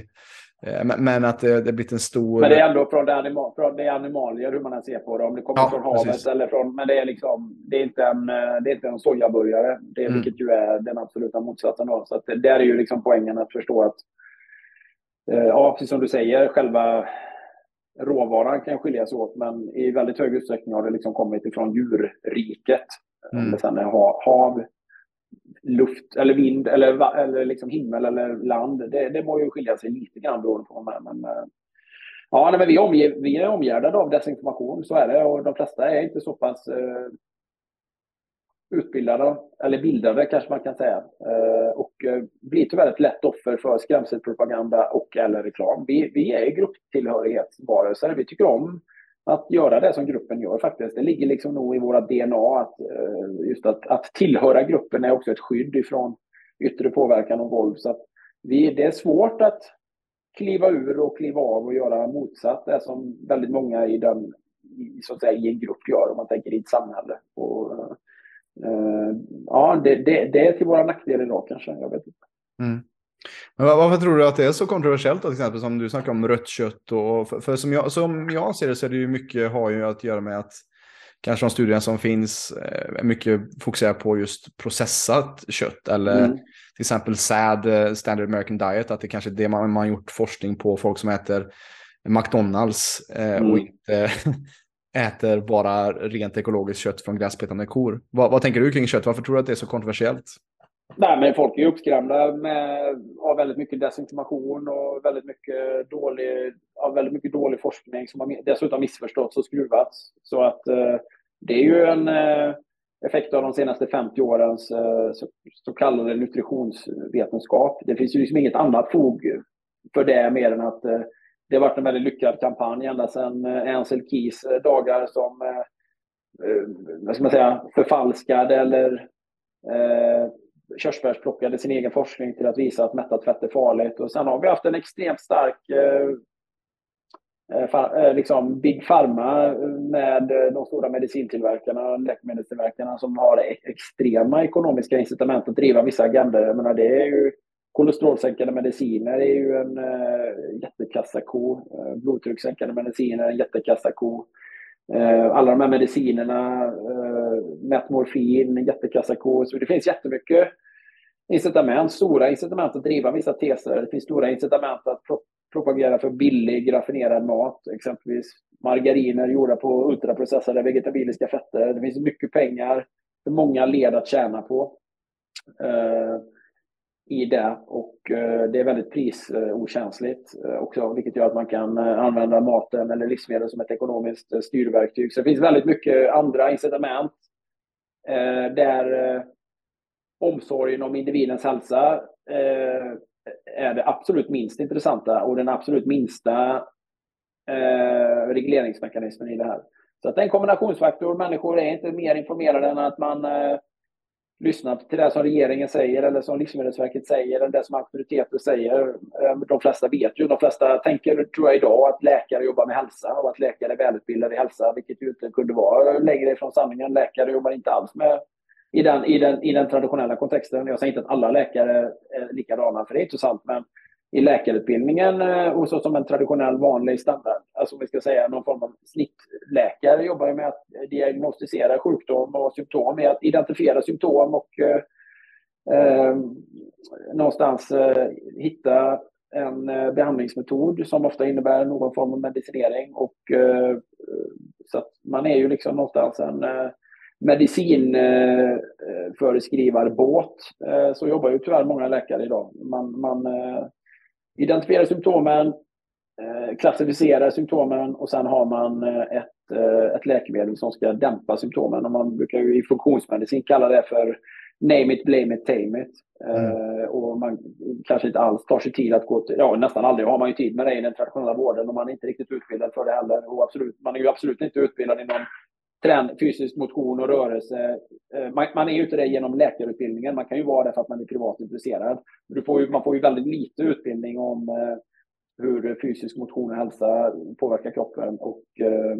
eh, men att det, det blivit en stor... Men det är ändå från det, animal, från det animalier hur man än ser på det. Om det kommer ja, från havet precis. eller från... Men det är liksom... Det är inte en, det är inte en sojaburgare. Det, mm. Vilket ju är den absoluta motsatsen. Då. Så att det, där är ju liksom poängen att förstå att... Eh, ja, precis som du säger, själva råvaran kan skilja sig åt, men i väldigt hög utsträckning har det liksom kommit ifrån djurriket. Mm. Om det sen är hav, luft eller vind eller, eller liksom himmel eller land. Det, det må ju skilja sig lite grann beroende på vad man är. Men, eh, ja, nej, men vi, är omge, vi är omgärdade av desinformation, så är det. Och de flesta är inte så pass eh, utbildade, eller bildade kanske man kan säga, eh, och eh, blir tyvärr ett lätt offer för skrämselpropaganda och eller reklam. Vi, vi är grupptillhörighetsvarelser, vi tycker om att göra det som gruppen gör faktiskt. Det ligger liksom nog i våra DNA att eh, just att, att tillhöra gruppen är också ett skydd ifrån yttre påverkan och våld. Så att vi, det är svårt att kliva ur och kliva av och göra motsatt det som väldigt många i, den, så att säga, i en grupp gör om man tänker i ett samhälle. Och, ja, det, det, det, är till våra nackdel idag kanske. Jag vet inte. Mm. Men varför tror du att det är så kontroversiellt till exempel som du snackar om rött kött och för, för, som, jag, som jag ser det så är det ju mycket har ju att göra med att kanske de studierna som finns eh, är mycket fokuserar på just processat kött eller mm. till exempel SAD, eh, Standard American Diet, att det kanske är det man, man gjort forskning på folk som äter McDonalds eh, mm. och inte äter bara rent ekologiskt kött från gräsbetande kor. Vad, vad, tänker du kring kött? Varför tror du att det är så kontroversiellt? Nej, men folk är uppskrämda med, av väldigt mycket desinformation och väldigt mycket dålig, av väldigt mycket dålig forskning som har dessutom missförståtts och skruvats. Så att eh, det är ju en eh, effekt av de senaste 50 årens eh, så, så, kallade nutritionsvetenskap. Det finns ju liksom inget annat fog för det mer än att eh, det har varit en väldigt lyckad kampanj ända sedan eh, Ansel Keys eh, dagar som eh, eh, vad ska man säga, förfalskade eller eh, körsbärsplockade sin egen forskning till att visa att mättat fett är farligt. Och sen har vi haft en extremt stark eh, eh, liksom Big Pharma med de stora medicintillverkarna, läkemedelstillverkarna som har e-, extrema ekonomiska incitament att driva vissa agendor. Jag menar, det är ju Kolesterolsänkande mediciner är ju en eh, jättekassako. Eh, blodtryckssänkande mediciner är en jättekassako. Eh, alla de här medicinerna, eh, metmorfin, jättekassako. Så det finns jättemycket incitament, stora incitament att driva vissa teser. Det finns stora incitament att pro propagera för billig raffinerad mat, exempelvis margariner gjorda på ultraprocessade vegetabiliska fetter. Det finns mycket pengar för många led att tjäna på eh, i det och eh, det är väldigt prisokänsligt eh, också, vilket gör att man kan eh, använda maten eller livsmedel som ett ekonomiskt styrverktyg. Så det finns väldigt mycket andra incitament där omsorgen om individens hälsa är det absolut minst intressanta och den absolut minsta regleringsmekanismen i det här. Så att det är en kombinationsfaktor. Människor är inte mer informerade än att man Lyssna till det som regeringen säger eller som Livsmedelsverket säger eller det som auktoriteter säger. Eh, de flesta vet ju, de flesta tänker tror jag idag att läkare jobbar med hälsa och att läkare är välutbildade i hälsa, vilket ju inte kunde vara längre ifrån sanningen. Läkare jobbar inte alls med i den, i, den, i den traditionella kontexten. Jag säger inte att alla läkare är likadana, för det är inte sant, men i läkarutbildningen eh, och så som en traditionell vanlig standard, alltså vi ska säga någon form av snittläkare jobbar ju med att diagnostisera sjukdom och symptom, med att identifiera symptom och eh, eh, någonstans eh, hitta en eh, behandlingsmetod som ofta innebär någon form av medicinering och eh, så att man är ju liksom någonstans en eh, medicinföreskrivarbåt eh, så jobbar ju tyvärr många läkare idag. Man, man eh, identifierar symptomen, eh, klassificerar symptomen och sen har man ett, ett läkemedel som ska dämpa symptomen. Och man brukar ju i funktionsmedicin kalla det för name it, blame it, tame it. Mm. och man kanske inte alls tar sig tid att gå till, ja nästan aldrig har man ju tid med det i den traditionella vården och man är inte riktigt utbildad för det heller. Och absolut, man är ju absolut inte utbildad i någon träning, fysisk motion och rörelse. Eh, man, man, är ju inte det genom läkarutbildningen, man kan ju vara det för att man är privat intresserad. Du får ju, man får ju väldigt lite utbildning om eh, hur fysisk motion och hälsa påverkar kroppen och eh,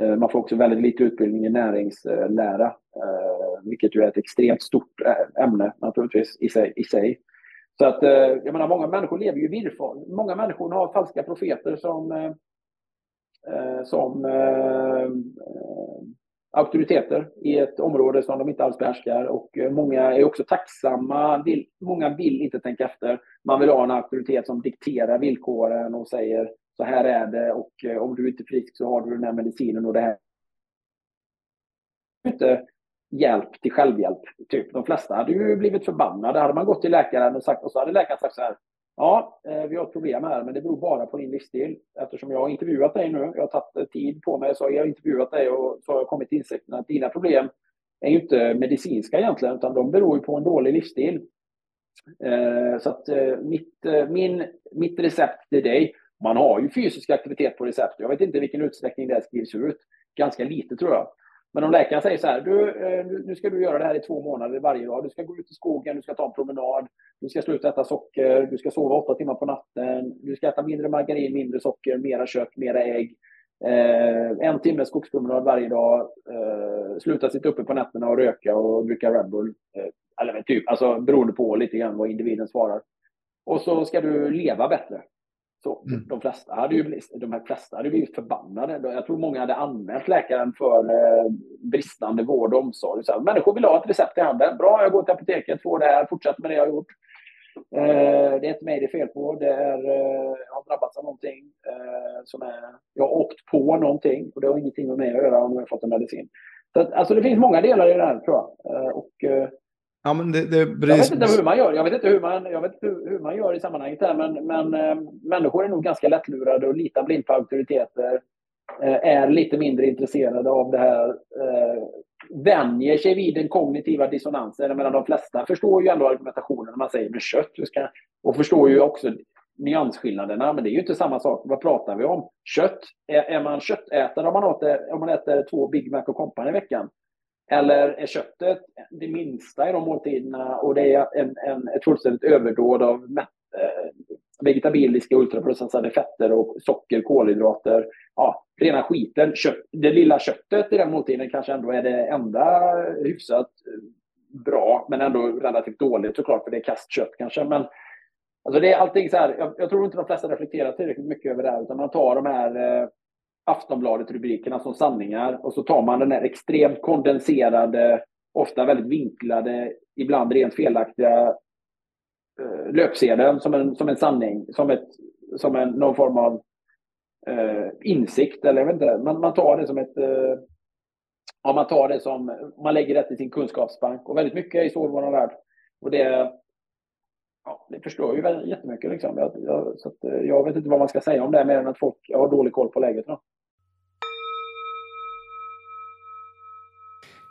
eh man får också väldigt lite utbildning i näringslära, eh, vilket ju är ett extremt stort eh, ämne naturligtvis i sig. I sig. Så att, jag menar, många människor lever ju i... Många människor har falska profeter som Eh, Eh, som eh, eh, auktoriteter i ett område som de inte alls behärskar. Och eh, många är också tacksamma. Vill, många vill inte tänka efter. Man vill ha en auktoritet som dikterar villkoren och säger så här är det och om du inte är frisk så har du den här medicinen och det här. Inte hjälp till självhjälp. Typ. De flesta hade ju blivit förbannade. Hade man gått till läkaren och sagt och så hade läkaren sagt så här. Ja, eh, vi har ett problem här, men det beror bara på din livsstil. Eftersom jag har intervjuat dig nu, jag har tagit eh, tid på mig, så har jag intervjuat dig och så har jag kommit till insikten att dina problem är ju inte medicinska egentligen, utan de beror ju på en dålig livsstil. Eh, så att mitt, min, mitt recept till dig, man har ju fysisk aktivitet på recept. Jag vet inte i vilken utsträckning det skrivs ut. Ganska lite tror jag. Men om läkaren säger så här, du, eh, nu ska du göra det här i två månader varje dag. Du ska gå ut i skogen, du ska ta en promenad, du ska sluta äta socker, du ska sova åtta timmar på natten, du ska äta mindre margarin, mindre socker, mera kött, mera ägg. Eh, en timme skogspromenad varje dag, eh, sluta sitta uppe på nätterna och röka och dricka Red Bull. Eh, eller typ, alltså beroende på lite grann vad individen svarar. Och så ska du leva bättre. Så mm. de, flesta hade ju blivit, de här flesta hade blivit förbannade. Jag tror många hade anmält läkaren för eh, bristande vård och omsorg. Så här, människor vill ha ett recept i handen. Bra, jag går till apoteket, får det här, fortsätter med det jag har gjort. Eh, det är inte mig det är fel på. Det är, eh, jag har drabbats av någonting eh, som är... Jag har åkt på någonting och det har ingenting med mig att göra om jag har fått en medicin. Så att, alltså det finns många delar i det här tror jag. Eh, och, eh, Ja, men det, det, jag vet inte hur man gör. Jag vet inte hur man, jag vet hur, hur man gör i sammanhanget här, men, men äh, människor är nog ganska lättlurade och litar blint på auktoriteter. Äh, är lite mindre intresserade av det här. Äh, vänjer sig vid den kognitiva dissonansen. Menar, de flesta förstår ju ändå argumentationen när man säger med kött. Ska, och förstår ju också nyansskillnaderna, men det är ju inte samma sak. Vad pratar vi om? Kött. Är, är man köttätare om man, äter, om man äter två Big Mac och Company i veckan? Eller är köttet det minsta i de måltiderna och det är en, en, ett fullständigt överdåd av eh, vegetabiliska ultraprocessade fetter och socker, kolhydrater. Ja, rena skiten. Kött, det lilla köttet i den måltiden kanske ändå är det enda hyfsat eh, bra, men ändå relativt dåligt såklart, för det är kastkött kanske. Men Alltså det är allting så här, jag, jag, tror inte de flesta reflekterar tillräckligt mycket över det här, utan man tar de här eh, Aftonbladet-rubrikerna som sanningar och så tar man den här extremt kondenserade, ofta väldigt vinklade, ibland rent felaktiga eh, löpsedeln som en, som en sanning, som, ett, som en, någon form av eh, insikt, eller jag vet inte, man, man tar det som ett eh, ja, man tar det som, man lägger det i sin kunskapsbank och väldigt mycket är så i vår värld. Och det, ja, det förstör ju jättemycket. Liksom. Jag, jag, så att, eh, jag vet inte vad man ska säga om det mer än att folk har dålig koll på läget. Då.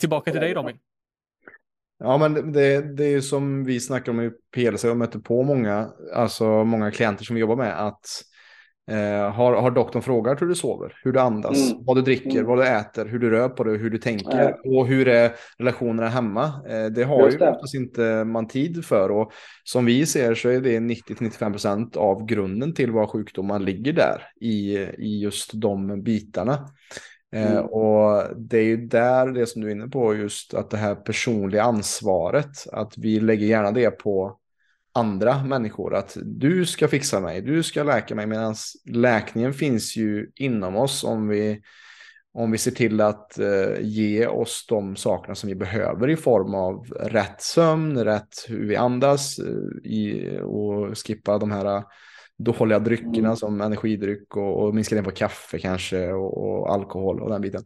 Tillbaka till dig Robin. Ja, men det, det är ju som vi snackar om i PLC, jag möter på många, alltså många klienter som vi jobbar med, att eh, har, har doktorn frågat hur du sover, hur du andas, mm. vad du dricker, mm. vad du äter, hur du rör på dig, hur du tänker mm. och hur är relationerna hemma. Eh, det har Just ju oftast inte man tid för och som vi ser så är det 90-95% av grunden till vad sjukdomar ligger där i, i just de bitarna. Eh, mm. och det är ju där det som du är inne på, just att det här personliga ansvaret, att vi lägger gärna det på andra människor, att du ska fixa mig, du ska läka mig, medan läkningen finns ju inom oss om vi, om vi ser till att uh, ge oss de sakerna som vi behöver i form av rätt sömn, rätt hur vi andas uh, i, och skippa de här dåliga dryckerna mm. som energidryck och, och minska ner på kaffe kanske och, och, alkohol och den biten.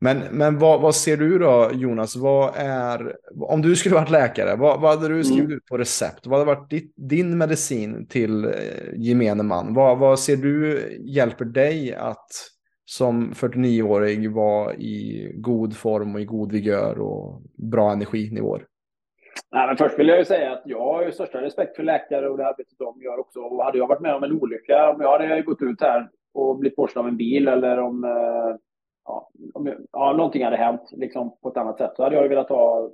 Men, men vad, vad ser du då Jonas? Vad är, om du skulle varit läkare, vad, vad hade du skrivit mm. ut på recept? Vad hade varit ditt, din medicin till eh, gemene man? Vad, vad ser du hjälper dig att som 49-åring vara i god form och i god vigör och bra energinivåer? Nej, men först vill jag ju säga att jag har ju största respekt för läkare och det arbetet de gör också. Och hade jag varit med om en olycka, om jag hade gått ut här och blivit påkörd av en bil eller om, eh, ja, om ja, någonting hade hänt liksom, på ett annat sätt, så hade jag ju velat ha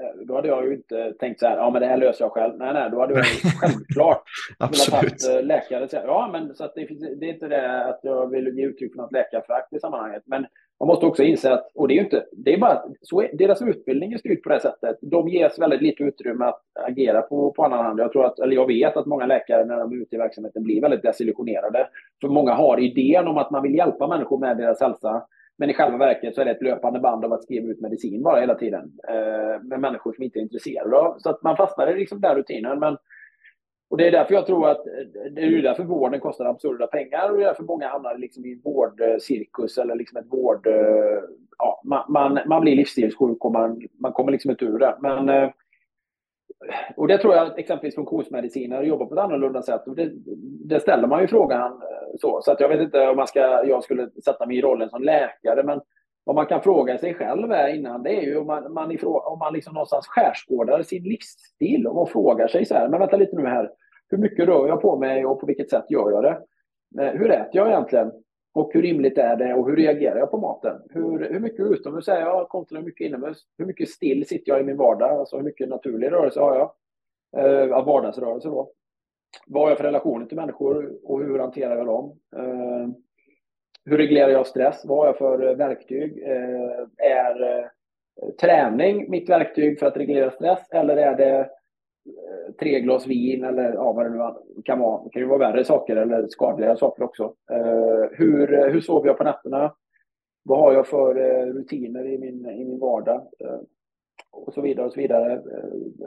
eh, då hade jag ju inte tänkt så här, ja men det här löser jag själv. Nej, nej, då hade jag *laughs* självklart *laughs* velat haft eh, läkare. Ja, men så att det, det är inte det att jag vill ge uttryck för något läkarförakt i sammanhanget. Men man måste också inse att, och det är ju inte, det är bara, så är, deras utbildning är styrd på det sättet. De ges väldigt lite utrymme att agera på, på annan hand. Jag tror att, eller jag vet att många läkare när de är ute i verksamheten blir väldigt desillusionerade. För många har idén om att man vill hjälpa människor med deras hälsa. Men i själva verket så är det ett löpande band av att skriva ut medicin bara hela tiden. Eh, med människor som inte är intresserade av. Så att man fastnar i liksom den rutinen. Men och det är därför jag tror att det är därför vården kostar absurda pengar och det är därför många hamnar liksom i en vårdcirkus eller liksom ett vård... Eh, ja, man, man, man blir livsstilssjuk och man, man kommer liksom inte ur det. Men, eh, och det tror jag att exempelvis funktionsmedicinare jobbar på ett annorlunda sätt. Och det, det ställer man ju frågan eh, så. Så att jag vet inte om man ska, jag skulle sätta mig i rollen som läkare, men vad man kan fråga sig själv är innan, det är ju om man, man, ifrå, om man liksom någonstans skärskådar sin livsstil och frågar sig så här, men vänta lite nu här, hur mycket rör jag på mig och på vilket sätt gör jag det? Eh, hur äter jag egentligen? Och hur rimligt är det och hur reagerar jag på maten? Hur, hur mycket utomhus är jag kontra hur mycket inomhus? Hur mycket still sitter jag i min vardag? Alltså hur mycket naturlig rörelse har jag? Eh, vardagsrörelse då. Vad har jag för relationer till människor och hur hanterar jag dem? Eh, hur reglerar jag stress? Vad har jag för eh, verktyg? Eh, är eh, träning mitt verktyg för att reglera stress eller är det eh, tre glas vin eller ja, vad det nu kan vara. Det kan ju vara värre saker eller skadliga saker också. Hur, hur sover jag på nätterna? Vad har jag för rutiner i min, i min vardag? Och så vidare och så vidare.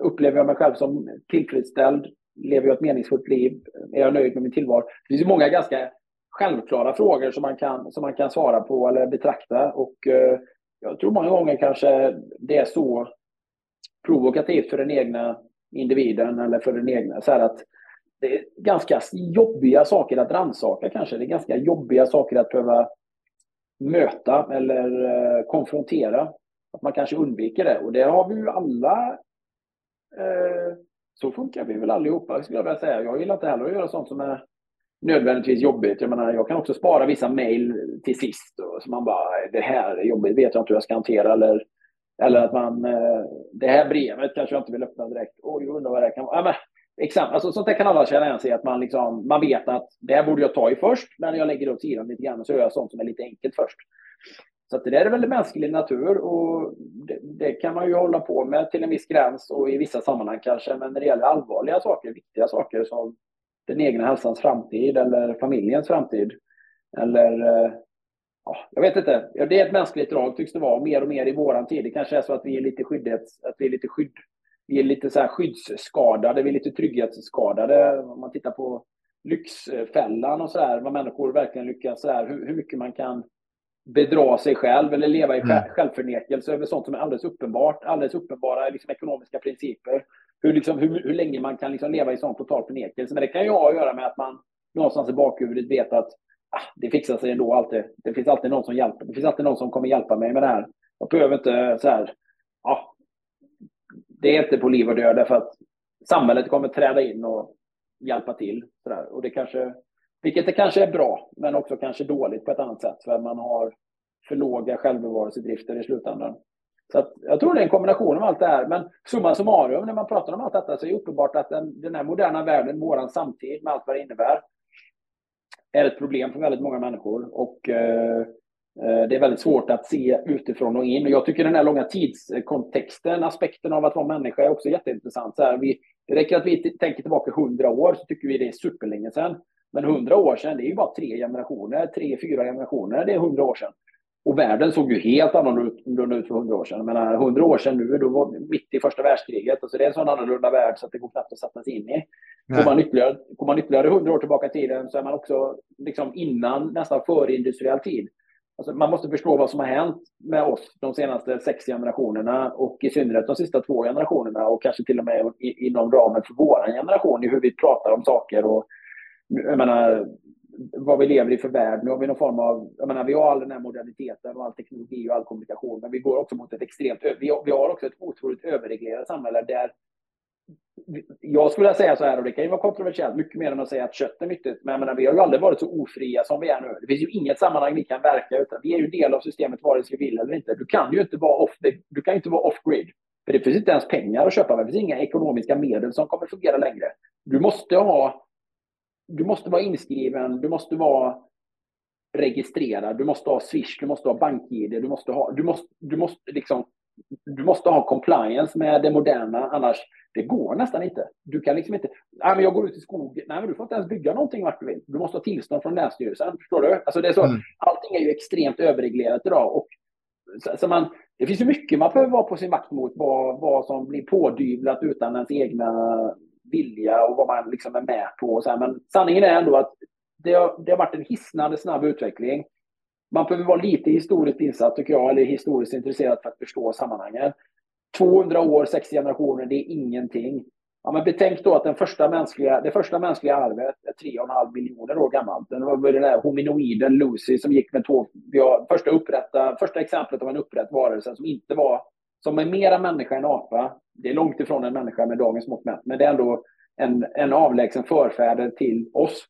upplever jag mig själv som tillfredsställd? Lever jag ett meningsfullt liv? Är jag nöjd med min tillvaro? Det finns ju många ganska självklara frågor som man kan, som man kan svara på eller betrakta. Och eh, jag tror många gånger kanske det är så provokativt för den egna individen eller för den egna. Så att det är ganska jobbiga saker att rannsaka kanske. Det är ganska jobbiga saker att behöva möta eller eh, konfrontera. Att man kanske undviker det. Och det har vi ju alla eh, så funkar vi väl allihopa skulle jag vilja säga. Jag gillar inte heller att göra sånt som är nödvändigtvis jobbigt. Jag menar, jag kan också spara vissa mejl till sist. Då, så man bara, det här är jobbigt, vet jag inte hur jag ska hantera. Eller, eller att man, eh, det här brevet kanske jag inte vill öppna direkt. Oj, jag undrar vad det kan vara. Ja, men, exempel, alltså, sånt där kan alla känna igen sig att man, liksom, man vet att det här borde jag ta i först, men jag lägger det åt sidan lite grann och så gör jag sånt som är lite enkelt först. Så det där är väl mänsklig natur och det, det, kan man ju hålla på med till en viss gräns och i vissa sammanhang kanske. Men när det gäller allvarliga saker, viktiga saker som den egna hälsans framtid eller familjens framtid. Eller, eh, ja, jag vet inte. Det är ett mänskligt drag tycks det vara, mer och mer i våran tid. Det kanske är så att vi är lite skyddets, att vi är lite skydd, vi är lite så här skyddsskadade, vi är lite trygghetsskadade. Om man tittar på Lyxfällan och så här, vad människor verkligen lyckas, så här, hur, hur mycket man kan bedra sig själv eller leva i mm. självförnekelse över sånt som är alldeles uppenbart, alldeles uppenbara liksom, ekonomiska principer. Hur, liksom, hur, hur länge man kan liksom leva i sån total förnekelse. Men det kan ju ha att göra med att man någonstans i bakhuvudet vet att ah, det fixar sig ändå alltid. Det finns alltid någon som hjälper. Det finns alltid någon som kommer hjälpa mig med det här. Jag behöver inte så här, ja, det är inte på liv och död därför att samhället kommer träda in och hjälpa till. Och det kanske vilket det kanske är bra, men också kanske dåligt på ett annat sätt, för att man har för låga självbevarelsedrifter i slutändan. Så att, jag tror det är en kombination av allt det här. Men summa summarum, när man pratar om allt detta, så är det uppenbart att den, den här moderna världen, våran samtid med allt vad det innebär, är ett problem för väldigt många människor. Och eh, eh det är väldigt svårt att se utifrån och in. Och jag tycker den här långa tidskontexten, aspekten av att vara människa är också jätteintressant. Så här, vi, det räcker att vi tänker tillbaka hundra år så tycker vi det är superlänge sedan. Men hundra år sedan, det är ju bara tre generationer, tre, fyra generationer, det är hundra år sedan. Och världen såg ju helt annorlunda ut för hundra år sedan. Men hundra år sedan nu, då var mitt i första världskriget. Alltså det är en sån annorlunda värld så att det går knappt att sätta sig in i. Går man, ytterligare, går man ytterligare hundra år tillbaka i tiden så är man också liksom innan, nästan före industriell tid. Alltså man måste förstå vad som har hänt med oss de senaste sex generationerna och i synnerhet de sista två generationerna och kanske till och med inom ramen för vår generation i hur vi pratar om saker och jag menar, vad vi lever i för värld. Nu har vi någon form av, jag menar, vi har all den här moderniteten och all teknologi och all kommunikation, men vi går också mot ett extremt, vi har, vi har också ett otroligt överreglerat samhälle där jag skulle säga så här, och det kan ju vara kontroversiellt, mycket mer än att säga att kött är nyttigt, men jag menar, vi har ju aldrig varit så ofria som vi är nu. Det finns ju inget sammanhang vi kan verka utan vi är ju del av systemet vare sig vi vill eller inte. Du kan ju inte vara off, du kan inte vara off-grid. För det finns inte ens pengar att köpa, det finns inga ekonomiska medel som kommer fungera längre. Du måste ha du måste vara inskriven, du måste vara registrerad, du måste ha Swish, du måste ha BankID, du måste ha, du måste, du måste liksom, du måste ha compliance med det moderna, annars det går nästan inte. Du kan liksom inte, nej men jag går ut i skogen, nej men du får inte ens bygga någonting vart du vill. Du måste ha tillstånd från Länsstyrelsen, förstår du? Alltså det är så, mm. allting är ju extremt överreglerat idag och så, så, man, det finns ju mycket man behöver vara på sin vakt mot, vad, vad som blir pådyvlat utan ens egna vilja och vad man liksom är med på. Och så här. Men sanningen är ändå att det har, det har varit en hisnande snabb utveckling. Man behöver vara lite historiskt insatt, tycker jag, eller historiskt intresserad för att förstå sammanhangen. 200 år, sex generationer, det är ingenting. Ja, men betänk då att den första mänskliga, det första mänskliga arvet är 3,5 miljoner år gammalt. Det var den där hominoiden Lucy som gick med två... Vi har första, upprätta, första exemplet av en upprätt varelse som inte var... Som är mera människa än apa det är långt ifrån en människa med dagens mått mätt, men det är ändå en, en avlägsen förfäder till oss.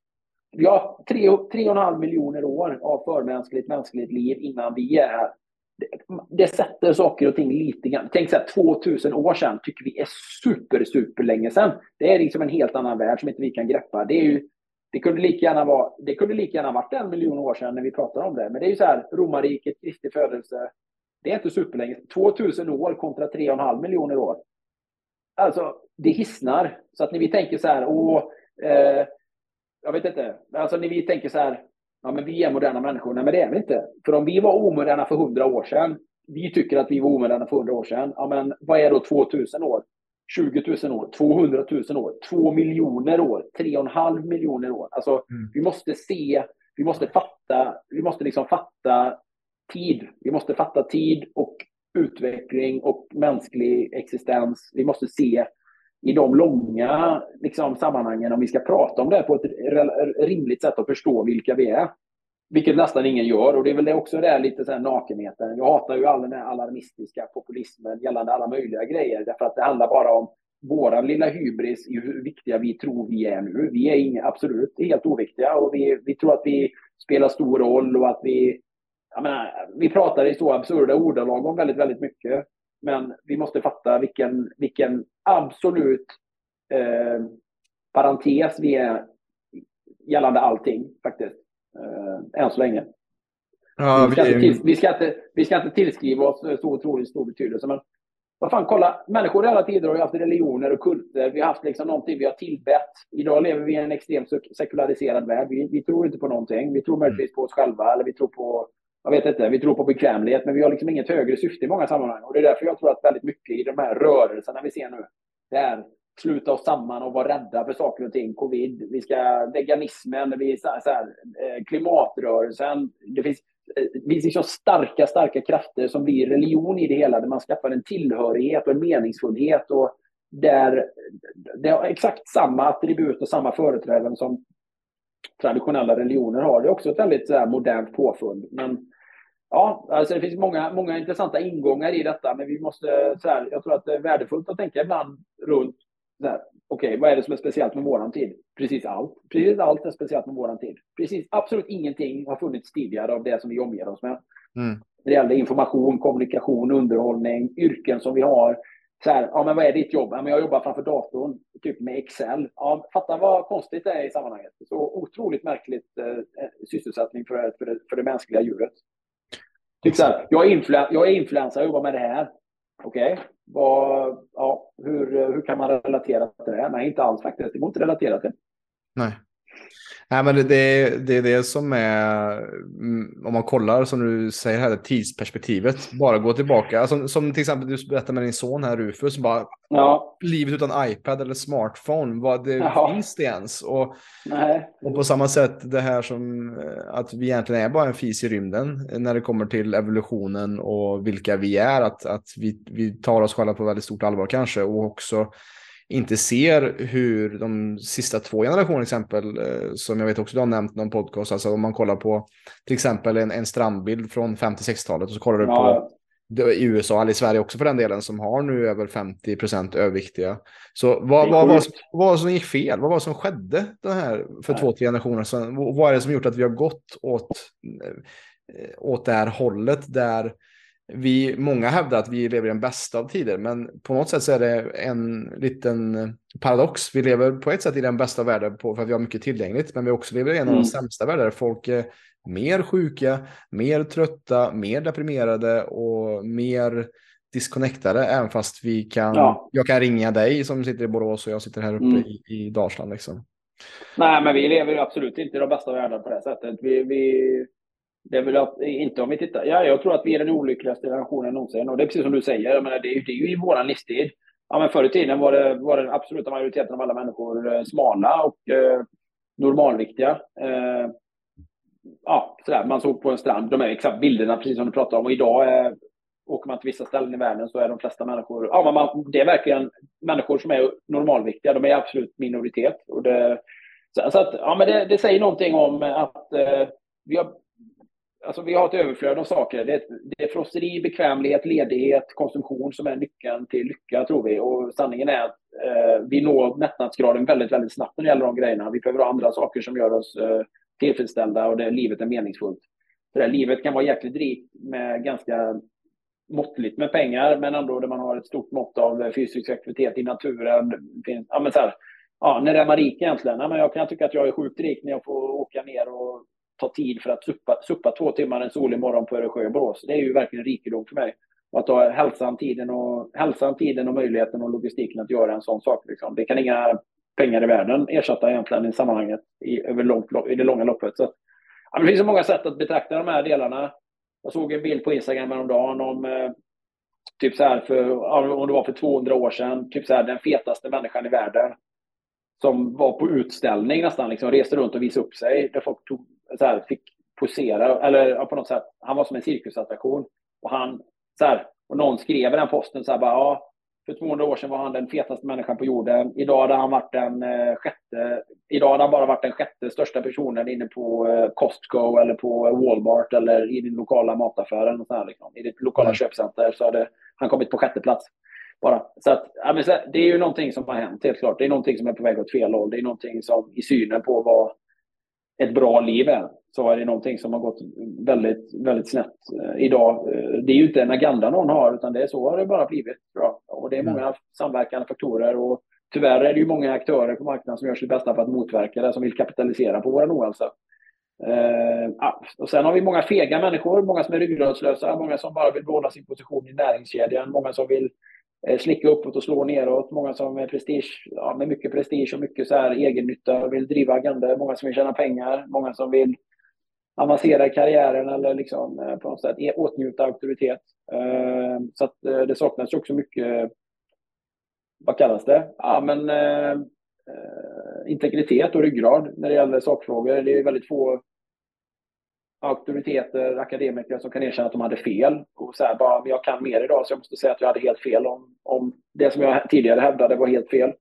Vi har tre, tre och en halv miljoner år av förmänskligt mänskligt liv innan vi är här. Det, det sätter saker och ting lite grann. Tänk så här, 2000 år sedan tycker vi är super, super länge sedan. Det är liksom en helt annan värld som inte vi kan greppa. Det, är ju, det, kunde lika gärna vara, det kunde lika gärna varit en miljon år sedan när vi pratar om det. Men det är ju så här, romarriket, Kristi födelse. Det är inte superlänge. 2000 år kontra 3,5 miljoner år. Alltså, det hissnar. Så att när vi tänker så här, åh, eh, jag vet inte, alltså när vi tänker så här, ja men vi är moderna människor, nej men det är vi inte. För om vi var omoderna för hundra år sedan, vi tycker att vi var omoderna för hundra år sedan, ja men vad är då 2000 år? 20 000 år, 200 000 år, 2 miljoner år, 3,5 miljoner år. Alltså, mm. vi måste se, vi måste fatta, vi måste liksom fatta tid. Vi måste fatta tid och utveckling och mänsklig existens. Vi måste se i de långa liksom, sammanhangen, om vi ska prata om det på ett rimligt sätt och förstå vilka vi är. Vilket nästan ingen gör. Och det är väl det också det lite så här nakenheten. Jag hatar ju all den här alarmistiska populismen gällande alla möjliga grejer. Därför att det handlar bara om vår lilla hybris i hur viktiga vi tror vi är nu. Vi är inga, absolut helt oviktiga och vi, vi tror att vi spelar stor roll och att vi... Jag menar, vi pratar i så absurda ordalag om väldigt, väldigt mycket. Men vi måste fatta vilken, vilken absolut eh, parentes vi är gällande allting faktiskt. Eh, än så länge. Ja, vi, ska vi... Till, vi, ska inte, vi ska inte tillskriva oss så otroligt stor betydelse. Men vad fan, kolla. Människor i alla tider har ju haft religioner och kulter. Vi har haft liksom någonting vi har tillbett. Idag lever vi i en extremt sekulariserad värld. Vi, vi tror inte på någonting. Vi tror möjligtvis på oss själva eller vi tror på jag vet inte, vi tror på bekvämlighet, men vi har liksom inget högre syfte i många sammanhang. Och det är därför jag tror att väldigt mycket i de här rörelserna vi ser nu, det är sluta oss samman och vara rädda för saker och ting. Covid, vi ska, veganismen, vi, så här, eh, klimatrörelsen. Det finns, eh, det finns liksom starka, starka krafter som blir religion i det hela, där man skaffar en tillhörighet och en meningsfullhet. Och där det har exakt samma attribut och samma företräden som traditionella religioner har. Det är också ett väldigt så här, modernt påfund. Men ja, alltså det finns många, många intressanta ingångar i detta, men vi måste, så här, jag tror att det är värdefullt att tänka ibland runt Okej, okay, vad är det som är speciellt med våran tid? Precis allt. Precis allt är speciellt med våran tid. Precis absolut ingenting har funnits tidigare av det som vi omger oss med. Mm. Det gäller information, kommunikation, underhållning, yrken som vi har. Så här, ja, men vad är ditt jobb? Ja, men jag jobbar framför datorn, typ med Excel. Ja, fatta vad konstigt det är i sammanhanget. Så otroligt märkligt eh, sysselsättning för, för, det, för det mänskliga djuret. Typ här, jag är, influ jag är influencer, jag jobbar med det här. Okej, okay. ja, hur, hur kan man relatera till det? Nej, inte alls faktiskt. Det går inte relatera till. Nej. Nej, men det, det, är det som är, mm, om man kollar som du säger här, tidsperspektivet, bara gå tillbaka. Alltså, som till exempel du berättade med din son här Rufus, bara ja. livet utan iPad eller smartphone, vad det ja. finns det ens? Och, och på samma sätt det här som eh, att vi egentligen är bara en fis i rymden när det kommer till evolutionen och vilka vi är, att, att vi, vi tar oss själva på väldigt stort allvar kanske och också inte ser hur de sista två generationerna exempel, eh, som jag vet också du har nämnt någon podcast, alltså om man kollar på till exempel en, en strandbild från 50-60-talet och så kollar du ja. på i USA, eller i Sverige också för den delen, som har nu över 50 procent överviktiga. Så vad, vad, vad, vad, vad som gick fel? Vad var det som skedde den här för Nej. två, tre generationer sedan? Vad är det som gjort att vi har gått åt, eh, åt det här hållet där vi, många hävdar att vi lever i den bästa av tider, men på något sätt så är det en liten paradox. Vi lever på ett sätt i den bästa världen för att vi har mycket tillgängligt, men vi också lever i en av de mm. sämsta världar. Folk är mer sjuka, mer trötta, mer deprimerade och mer disconnectade, även fast vi kan, ja. jag kan ringa dig som sitter i Borås och jag sitter här uppe mm. i, i Dalsland. Liksom. Nej, men vi lever absolut inte i de bästa världarna på det sättet. Vi, vi, det är väl att, inte om vi tittar, ja, jag tror att vi är den olyckligaste generationen någonsin. Och det är precis som du säger, jag menar, det, är, det är ju i vår livstid. Ja, men förr i tiden var, det, var den absoluta majoriteten av alla människor eh, smala och eh, normalviktiga. Eh, ja, sådär. Man såg på en strand, de här exakt bilderna, precis som du pratade om. Och idag är, åker man till vissa ställen i världen så är de flesta människor, ja, man, det är verkligen människor som är normalviktiga. De är absolut minoritet. Och det, så, så att, ja, men det, det säger någonting om att eh, vi har Alltså vi har ett överflöd av saker. Det är, det är frosseri, bekvämlighet, ledighet, konsumtion som är nyckeln till lycka, tror vi. Och sanningen är att eh, vi når mättnadsgraden väldigt, väldigt snabbt när det gäller de grejerna. Vi behöver ha andra saker som gör oss eh, tillfredsställda och där livet är meningsfullt. För det livet kan vara jäkligt rikt med ganska måttligt med pengar, men ändå där man har ett stort mått av eh, fysisk aktivitet i naturen. Ja, men så här, ja, när är man rik egentligen? Ja, men jag kan tycka att jag är sjukt rik när jag får åka ner och ta tid för att suppa, suppa två timmar en solig morgon på Öresjö och Borås. Det är ju verkligen rikedom för mig. Och att ha hälsan, tiden och, hälsan, tiden och möjligheten och logistiken att göra en sån sak. Liksom. Det kan inga pengar i världen ersätta egentligen i sammanhanget i, över långt, i det långa loppet. Så, ja, det finns så många sätt att betrakta de här delarna. Jag såg en bild på Instagram häromdagen om eh, typ så här för, om det var för 200 år sedan, typ så här den fetaste människan i världen som var på utställning nästan, liksom reste runt och visade upp sig. Där folk tog så här, fick posera, eller på något sätt, han var som en cirkusattraktion. Och han, så här, och någon skrev i den posten så här bara, ja, för 200 år sedan var han den fetaste människan på jorden. Idag hade han varit den eh, sjätte, idag hade han bara varit den sjätte största personen inne på eh, Costco eller på Walmart eller i din lokala mataffär. Och så här, liksom. I ditt lokala mm. köpcenter så hade han kommit på sjätte plats. Bara. Så att, ja, men så, det är ju någonting som har hänt, helt klart. Det är någonting som är på väg åt fel håll. Det är någonting som i synen på vad ett bra liv är, så är det någonting som har gått väldigt, väldigt snett eh, idag. Eh, det är ju inte en agenda någon har, utan det är så har det bara blivit. Bra. Och det är mm. många samverkande faktorer. Och tyvärr är det ju många aktörer på marknaden som gör sitt bästa för att motverka det, som vill kapitalisera på vår ohälsa. Ja. och sen har vi många fega människor, många som är ryggradslösa, många som bara vill behålla sin position i näringskedjan, många som vill eh, Eh, slicka uppåt och slå neråt, många som är prestige, ja, med mycket prestige och mycket så här egennytta och vill driva agendor, många som vill tjäna pengar, många som vill avancera i karriären eller liksom, eh, på något sätt e- åtnjuta auktoritet. Eh, så att, det saknas också mycket, vad kallas det? Ja, men integritet och ryggrad när det gäller sakfrågor. Det är väldigt få auktoriteter, akademiker som kan erkänna att de hade fel. Och så här, bara, men jag kan mer idag så jag måste säga att jag hade helt fel om, om det som jag tidigare hävdade var helt fel.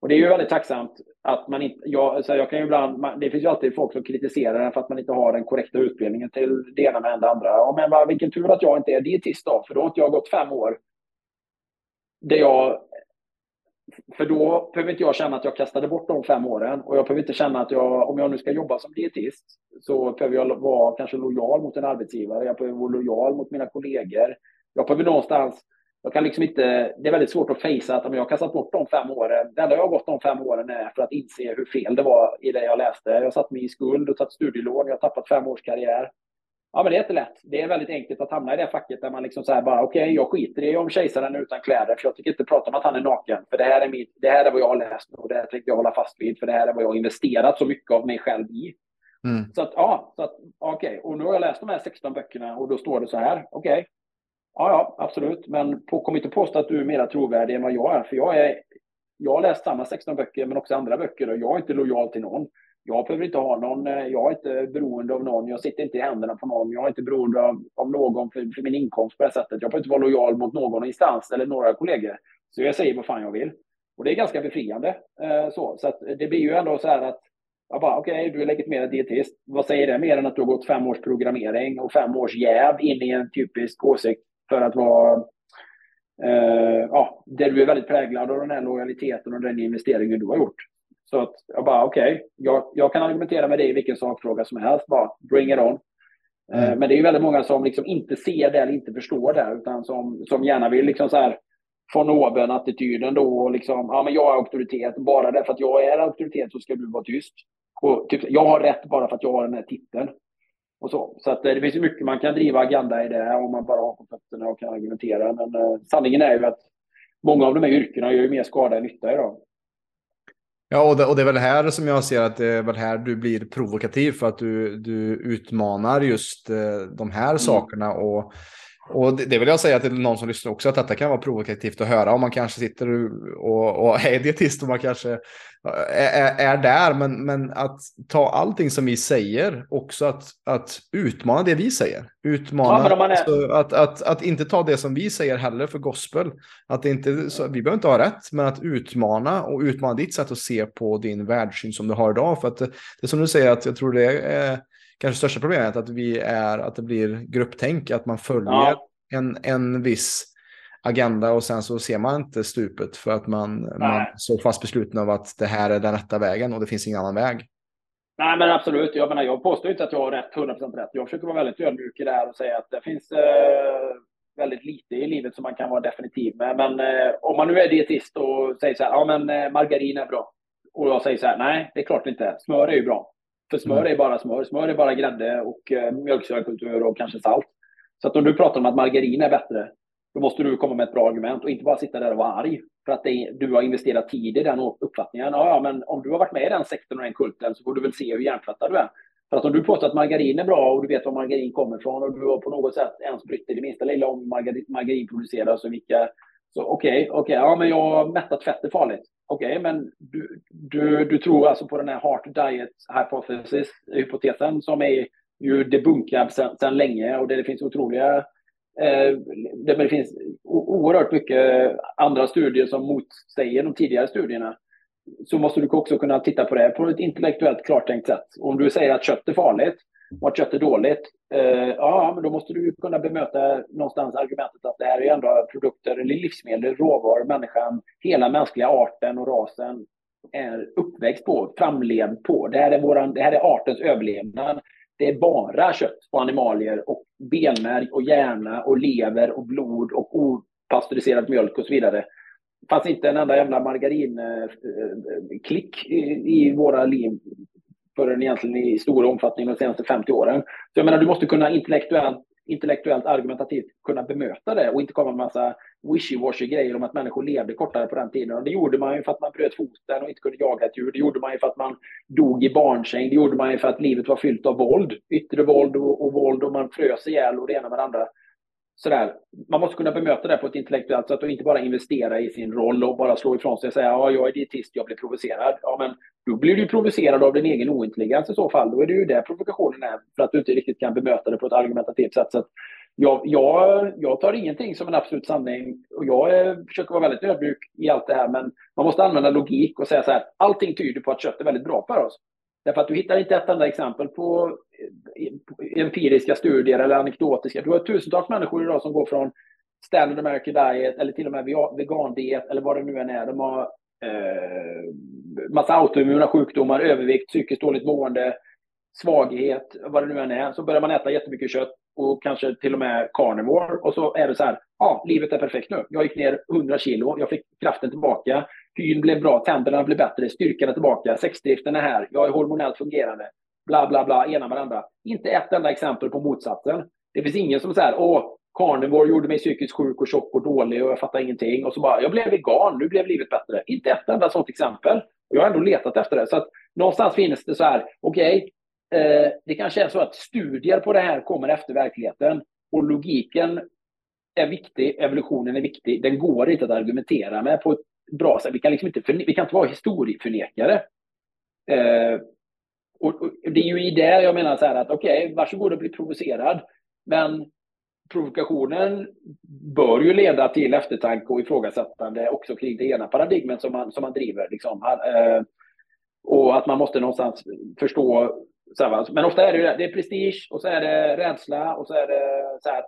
Och det är ju väldigt tacksamt att man inte, jag, så jag kan ju ibland, det finns ju alltid folk som kritiserar en för att man inte har den korrekta utbildningen till det ena med det andra. Ja, men bara, vilken tur att jag inte är dietist då, för då har inte jag gått fem år där jag för då behöver inte jag känna att jag kastade bort de fem åren och jag behöver inte känna att jag, om jag nu ska jobba som dietist, så behöver jag vara kanske lojal mot en arbetsgivare. Jag behöver vara lojal mot mina kollegor. Jag behöver någonstans, jag kan liksom inte, det är väldigt svårt att fejsa att om jag har kastat bort de fem åren, det enda jag har gått de fem åren är för att inse hur fel det var i det jag läste. Jag satt mig i skuld och tagit studielån, jag har tappat fem års karriär. Ja, men det är inte lätt. Det är väldigt enkelt att hamna i det facket där man liksom så bara, okej, okay, jag skiter i om kejsaren är utan kläder, för jag tycker inte prata om att han är naken, för det här är, mitt, det här är vad jag har läst och det här tänkte jag hålla fast vid, för det här är vad jag har investerat så mycket av mig själv i. Mm. Så att, ja, så att, okej, okay. och nu har jag läst de här 16 böckerna och då står det så här, okej, okay. ja, ja, absolut, men på, kom inte påstå att du är mer trovärdig än vad jag är, för jag är, jag har läst samma 16 böcker, men också andra böcker och jag är inte lojal till någon jag behöver inte ha någon, eh, jag är inte beroende av någon, jag sitter inte i händerna på någon, jag är inte beroende av, av någon för, för, min inkomst på det sättet. Jag behöver inte vara lojal mot någon instans eller några kollegor. Så jag säger vad fan jag vill. Och det är ganska befriande. Eh, så så att det blir ju ändå så här att jag bara, okej, okay, du är legitimerad dietist. Vad säger det mer än att du har gått fem års programmering och fem års jäv in i en typisk åsikt för att vara Uh, ja, där du är väldigt präglad av den här lojaliteten och den investeringen du har gjort. Så att jag bara, okej, okay, jag, jag, kan argumentera med dig i vilken sakfråga som helst, bara bring it on. Eh, mm. Men det är ju väldigt många som liksom inte ser det eller inte förstår det, utan som, som gärna vill liksom så här von oben-attityden då, och liksom, ja men jag är auktoritet, bara därför att jag är auktoritet så ska du vara tyst. Och typ, jag har rätt bara för att jag har den här titeln. Och så så att, eh, det finns ju mycket man kan driva agenda i det om man bara har på fötterna och kan argumentera. Men eh, sanningen är ju att många av de här yrkena gör ju mer skada än nytta idag. Ja, och det, och det är väl här som jag ser att det är väl här du blir provokativ för att du, du utmanar just eh, de här mm. sakerna. Och, och det, det vill jag säga till någon som lyssnar också, att detta kan vara provokativt att höra om man kanske sitter och, och är dietist och man kanske är, är där, men, men att ta allting som vi säger, också att, att utmana det vi säger. Utmana, ja, är... alltså, att, att, att inte ta det som vi säger heller för gospel. Att inte, så, vi behöver inte ha rätt, men att utmana och utmana ditt sätt att se på din världssyn som du har idag. För att det, det som du säger, att jag tror det är kanske största problemet, att vi är att det blir grupptänk, att man följer ja. en, en viss agenda och sen så ser man inte stupet för att man, man så fast besluten av att det här är den rätta vägen och det finns ingen annan väg. Nej, men absolut. Jag, menar, jag påstår inte att jag har rätt, 100% rätt. Jag försöker vara väldigt ödmjuk i det här och säga att det finns eh, väldigt lite i livet som man kan vara definitiv med. Men eh, om man nu är dietist och säger så här, ja men eh, margarin är bra. Och jag säger så här, nej, det är klart inte. Smör är ju bra. För smör är bara smör. Smör är bara grädde och eh, mjölksyrakultur och kanske salt. Så att om du pratar om att margarin är bättre, då måste du komma med ett bra argument och inte bara sitta där och vara arg för att det, du har investerat tid i den uppfattningen. Ja, ja, men om du har varit med i den sektorn och den kulten så får du väl se hur hjärntvättad du är. För att om du påstår att margarin är bra och du vet var margarin kommer ifrån och du har på något sätt ens brytt dig det minsta lilla om margarin, margarin produceras och vilka... Så okej, okay, okej, okay, ja men jag mättat fett är farligt. Okej, okay, men du, du, du tror alltså på den här heart diet hypothesis, hypotesen som är ju debunkad sedan länge och där det finns otroliga Eh, det finns oerhört mycket andra studier som motsäger de tidigare studierna. Så måste du också kunna titta på det på ett intellektuellt klartänkt sätt. Om du säger att kött är farligt, varit jättedåligt. kött är dåligt, eh, ja, men då måste du kunna bemöta någonstans argumentet att det här är ändå produkter, eller livsmedel, råvaror, människan, hela mänskliga arten och rasen är uppväxt på, framlevd på. Det här är, våran, det här är artens överlevnad. Det är bara kött och animalier och benmärg och hjärna och lever och blod och opastöriserad mjölk och så vidare. Det fanns inte en enda jävla margarinklick eh, eh, i våra liv förrän egentligen i stor omfattning de senaste 50 åren. Så jag menar, du måste kunna intellektuellt, intellektuellt argumentativt kunna bemöta det och inte komma med massa wishy-washy grejer om att människor levde kortare på den tiden. Och det gjorde man ju för att man bröt foten och inte kunde jaga ett djur. Det gjorde man ju för att man dog i barnsäng. Det gjorde man ju för att livet var fyllt av våld. Yttre våld och, och våld och man frös ihjäl och det ena med det andra sådär, man måste kunna bemöta det på ett intellektuellt sätt och inte bara investera i sin roll och bara slå ifrån sig och säga ja, jag är dietist, jag blir provocerad. Ja, men då blir du provocerad av din egen ointelligens i så fall. Då är det ju det provokationen är, för att du inte riktigt kan bemöta det på ett argumentativt sätt. Så att jag, jag, jag tar ingenting som en absolut sanning och jag är, försöker vara väldigt ödmjuk i allt det här, men man måste använda logik och säga så här, allting tyder på att kött är väldigt bra för oss. Därför att du hittar inte ett enda exempel eh, på empiriska studier eller anekdotiska. Du har tusentals människor idag som går från Standard American Diet eller till och med vegandiet eller vad det nu än är. De har eh, massa autoimmuna sjukdomar, övervikt, psykiskt dåligt mående, svaghet, vad det nu än är. Så börjar man äta jättemycket kött och kanske till och med carnivore och så är det så här, ja, livet är perfekt nu. Jag gick ner 100 kilo, jag fick kraften tillbaka, hyn blev bra, tänderna blev bättre, styrkan är tillbaka, sexdriften är här, jag är hormonellt fungerande bla bla bla, ena med andra. Inte ett enda exempel på motsatsen. Det finns ingen som säger åh, carnivore gjorde mig psykiskt sjuk och tjock och dålig och jag fattar ingenting. Och så bara, jag blev vegan, nu blev livet bättre. Inte ett enda sånt exempel. Och jag har ändå letat efter det. Så att någonstans finns det så här, okej, okay, eh, det kanske är så att studier på det här kommer efter verkligheten. Och logiken är viktig, evolutionen är viktig. Den går inte att argumentera med på ett bra sätt. Vi kan, liksom inte, vi kan inte vara historieförnekare. Eh, och, och, det är ju i det jag menar så här att okej, okay, varsågod och bli provocerad. Men provokationen bör ju leda till eftertanke och ifrågasättande också kring det ena paradigmen som man, som man driver. Liksom. Eh, och att man måste någonstans förstå. Så här, men ofta är det ju det, det är prestige och så är det rädsla och så är det så här,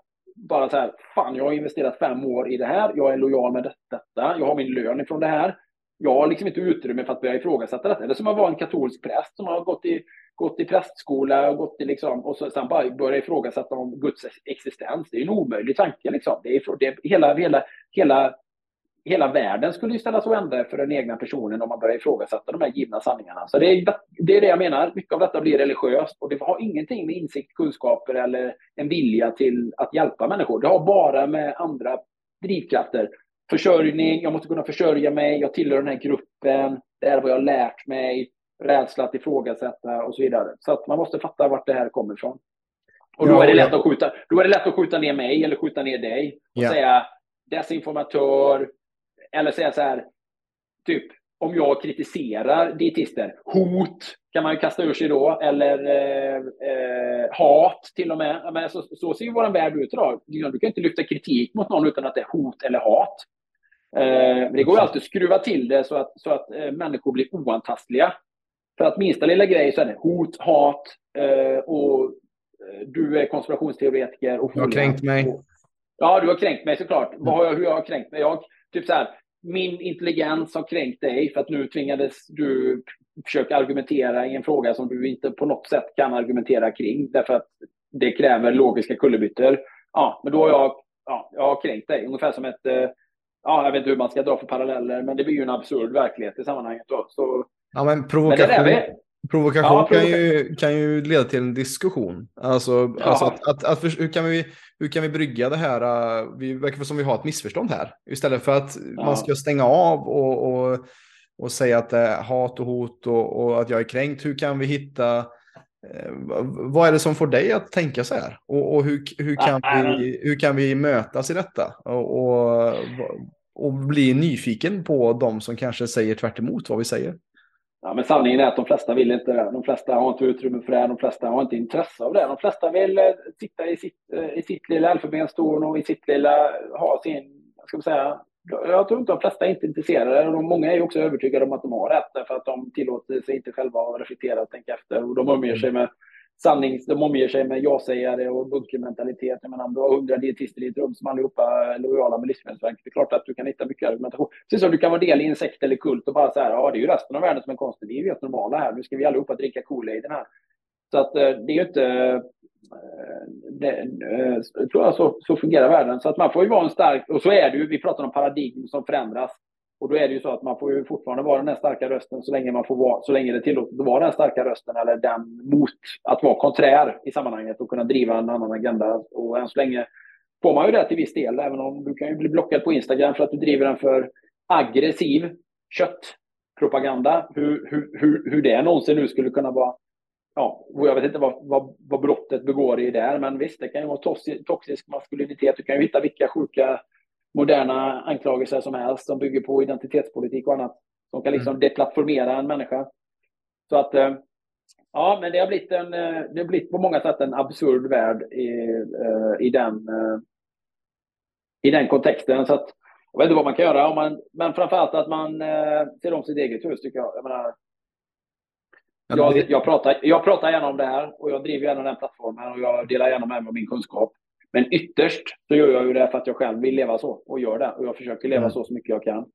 bara så här, fan jag har investerat fem år i det här, jag är lojal med detta, jag har min lön ifrån det här jag har liksom inte utrymme för att börja ifrågasätta detta. Eller som att vara en katolsk präst som har gått i, gått i prästskola och, gått i liksom, och så, sen bara börja ifrågasätta om Guds existens. Det är en omöjlig tanke. Liksom. Det är, det är, hela, hela, hela, hela världen skulle ju ställas och ändra för den egna personen om man börjar ifrågasätta de här givna sanningarna. Så det är, det är det jag menar. Mycket av detta blir religiöst och det har ingenting med insikt, kunskaper eller en vilja till att hjälpa människor. Det har bara med andra drivkrafter försörjning, jag måste kunna försörja mig, jag tillhör den här gruppen, det är vad jag har lärt mig, rädsla att ifrågasätta och så vidare. Så att man måste fatta vart det här kommer ifrån. Och då, är det lätt att skjuta, då är det lätt att skjuta ner mig eller skjuta ner dig och ja. säga desinformatör eller säga så här, typ om jag kritiserar dietister, hot kan man ju kasta ur sig då, eller eh, eh, hat till och med. Men så, så ser ju vår värld ut idag. Du kan inte lyfta kritik mot någon utan att det är hot eller hat. Eh, det går ju alltid att skruva till det så att, så att eh, människor blir oantastliga. För att minsta lilla grej så är det hot, hat eh, och du är konspirationsteoretiker. Och du har kränkt mig. ja, du har kränkt mig såklart. Vad har jag, hur jag har kränkt mig? Jag, typ så här, min intelligens har kränkt dig för att nu tvingades du försöka argumentera i en fråga som du inte på något sätt kan argumentera kring därför att det kräver logiska kullerbyttor. Ja, men då har jag, ja, jag har kränkt dig. Ungefär som ett, eh, ja, jag vet inte hur man ska dra för paralleller, men det blir ju en absurd verklighet i sammanhanget. Då. Så, ja, men provokation, men provokation ja, kan, ju, kan ju leda till en diskussion. Alltså, ja. alltså att, att, att, hur, kan vi, hur kan vi brygga det här? Uh, vi verkar som vi har ett missförstånd här. Istället för att ja. man ska stänga av och, och, och säga att det är hat och hot och, och att jag är kränkt. Hur kan vi hitta eh, vad är det som får dig att tänka så här? Och, och hur, hur, kan vi, hur kan vi mötas i detta? Och, och, och bli nyfiken på de som kanske säger tvärt vad vi säger? Ja, men sanningen är att de flesta vill inte det. De flesta har inte utrymme för det. De flesta har inte intresse av det. De flesta vill eh, sitta i sitt, eh, i sitt lilla elfenbenstorn och i sitt lilla, ha sin, ska man säga, jag tror inte de flesta är inte intresserade. Och många är också övertygade om att de har rätt, därför att de tillåter sig inte själva att reflektera och tänka efter. Och de umger sig med sannings... De omger sig med ja-sägare och bunkermentalitet. Jag menar, du har hundra dietister i ett rum som allihopa är lojala med Livsmedelsverket. Det är klart att du kan hitta mycket argumentation. Precis som du kan vara del i en sekt eller kult och bara så här, ja, det är ju resten av världen som är konstig. Vi är ju helt normala här. Nu ska vi allihopa dricka Kool-Aid här. Så att eh, det är ju inte eh, det, jag tror jag så, så fungerar världen. Så att man får ju vara en stark, och så är det ju, vi pratar om paradigm som förändras. Och då är det ju så att man får ju fortfarande vara den här starka rösten så länge man får vara, så länge det tillåts att vara den starka rösten eller den mot att vara konträr i sammanhanget och kunna driva en annan agenda. Och än så länge får man ju det till viss del, även om du kan ju bli blockad på Instagram för att du driver en för aggressiv köttpropaganda. Hur, hur, hur, hur det någonsin nu skulle kunna vara ja, jag vet inte vad, vad, vad brottet begår i där, men visst, det kan ju vara toxisk maskulinitet. Du kan ju hitta vilka sjuka moderna anklagelser som helst som bygger på identitetspolitik och annat som kan liksom mm. deplattformera en människa. Så att, eh, ja, men det har blivit, en, eh, det har blivit på många sätt en absurd värld i, eh, i, den, i den kontexten. Så att, jag vet inte vad man kan göra, om man, men framförallt att man ser om sitt eget hus, tycker jag. Jag menar, jag, jag, pratar, jag pratar gärna om det här och jag driver gärna den plattformen och jag delar gärna med mig av min kunskap. Men ytterst så gör jag ju det för att jag själv vill leva så och gör det. Och jag försöker leva mm. så så mycket jag kan.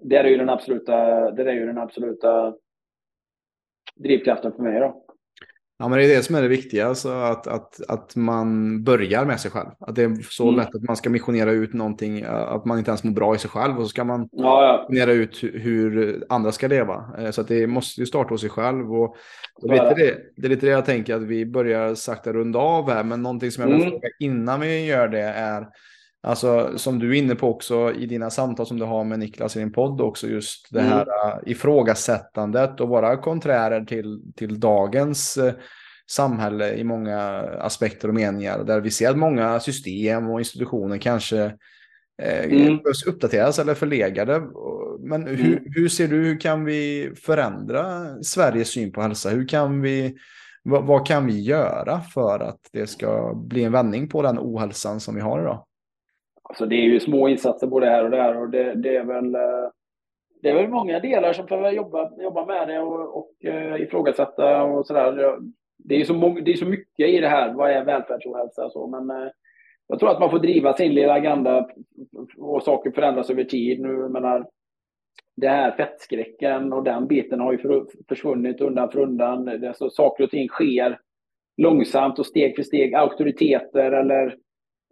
Det är ju den absoluta, det är ju den absoluta drivkraften för mig. Då. Ja, men det är det som är det viktiga, alltså att, att, att man börjar med sig själv. Att det är så mm. lätt att man ska missionera ut någonting, att man inte ens mår bra i sig själv och så ska man ja, ja. missionera ut hur andra ska leva. Eh, så att det måste ju starta hos sig själv. Och, och vet det, det är lite det jag tänker att vi börjar sakta runda av här, men någonting som jag vill mm. fråga innan vi gör det är Alltså som du är inne på också i dina samtal som du har med Niklas i din podd också, just det här mm. Uh, ifrågasättandet och vara konträrer till, till dagens uh, samhälle i många aspekter och meningar. Där vi ser att många system och institutioner kanske uh, mm. uppdateras eller förlegade. Men hur, mm. hur ser du, hur kan vi förändra Sveriges syn på hälsa? Hur kan vi, vad, vad kan vi göra för att det ska bli en vändning på den ohälsan som vi har idag? Alltså det är ju små insatser både här och där och det, det är väl eh, det är väl många delar som behöver jobba, jobba med det och, och uh, ifrågasätta och sådär. Det är ju så, det är så mycket i det här. Vad är välfärdsohälsa och så, men uh, jag tror att man får driva sin lilla agenda och saker förändras över tid. Nu menar, det här fettskräcken och den biten har ju försvunnit undan för undan. Det, så saker och ting sker långsamt och steg för steg. Auktoriteter eller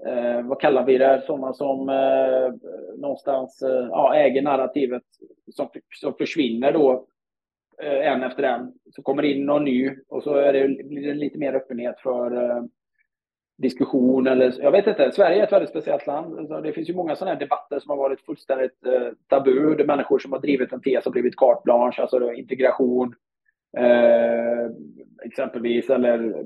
eh, vad kallar vi det, sådana som eh, någonstans eh, ja, äger narrativet som, som försvinner då eh, en efter en. Så kommer in någon ny och så är det, blir det lite mer öppenhet för eh, diskussion eller jag vet inte. Sverige är ett väldigt speciellt land. Alltså, det finns ju många sådana här debatter som har varit fullständigt eh, tabu. Det är människor som har drivit en tes och blivit carte blanche, alltså integration, Eh, exempelvis, eller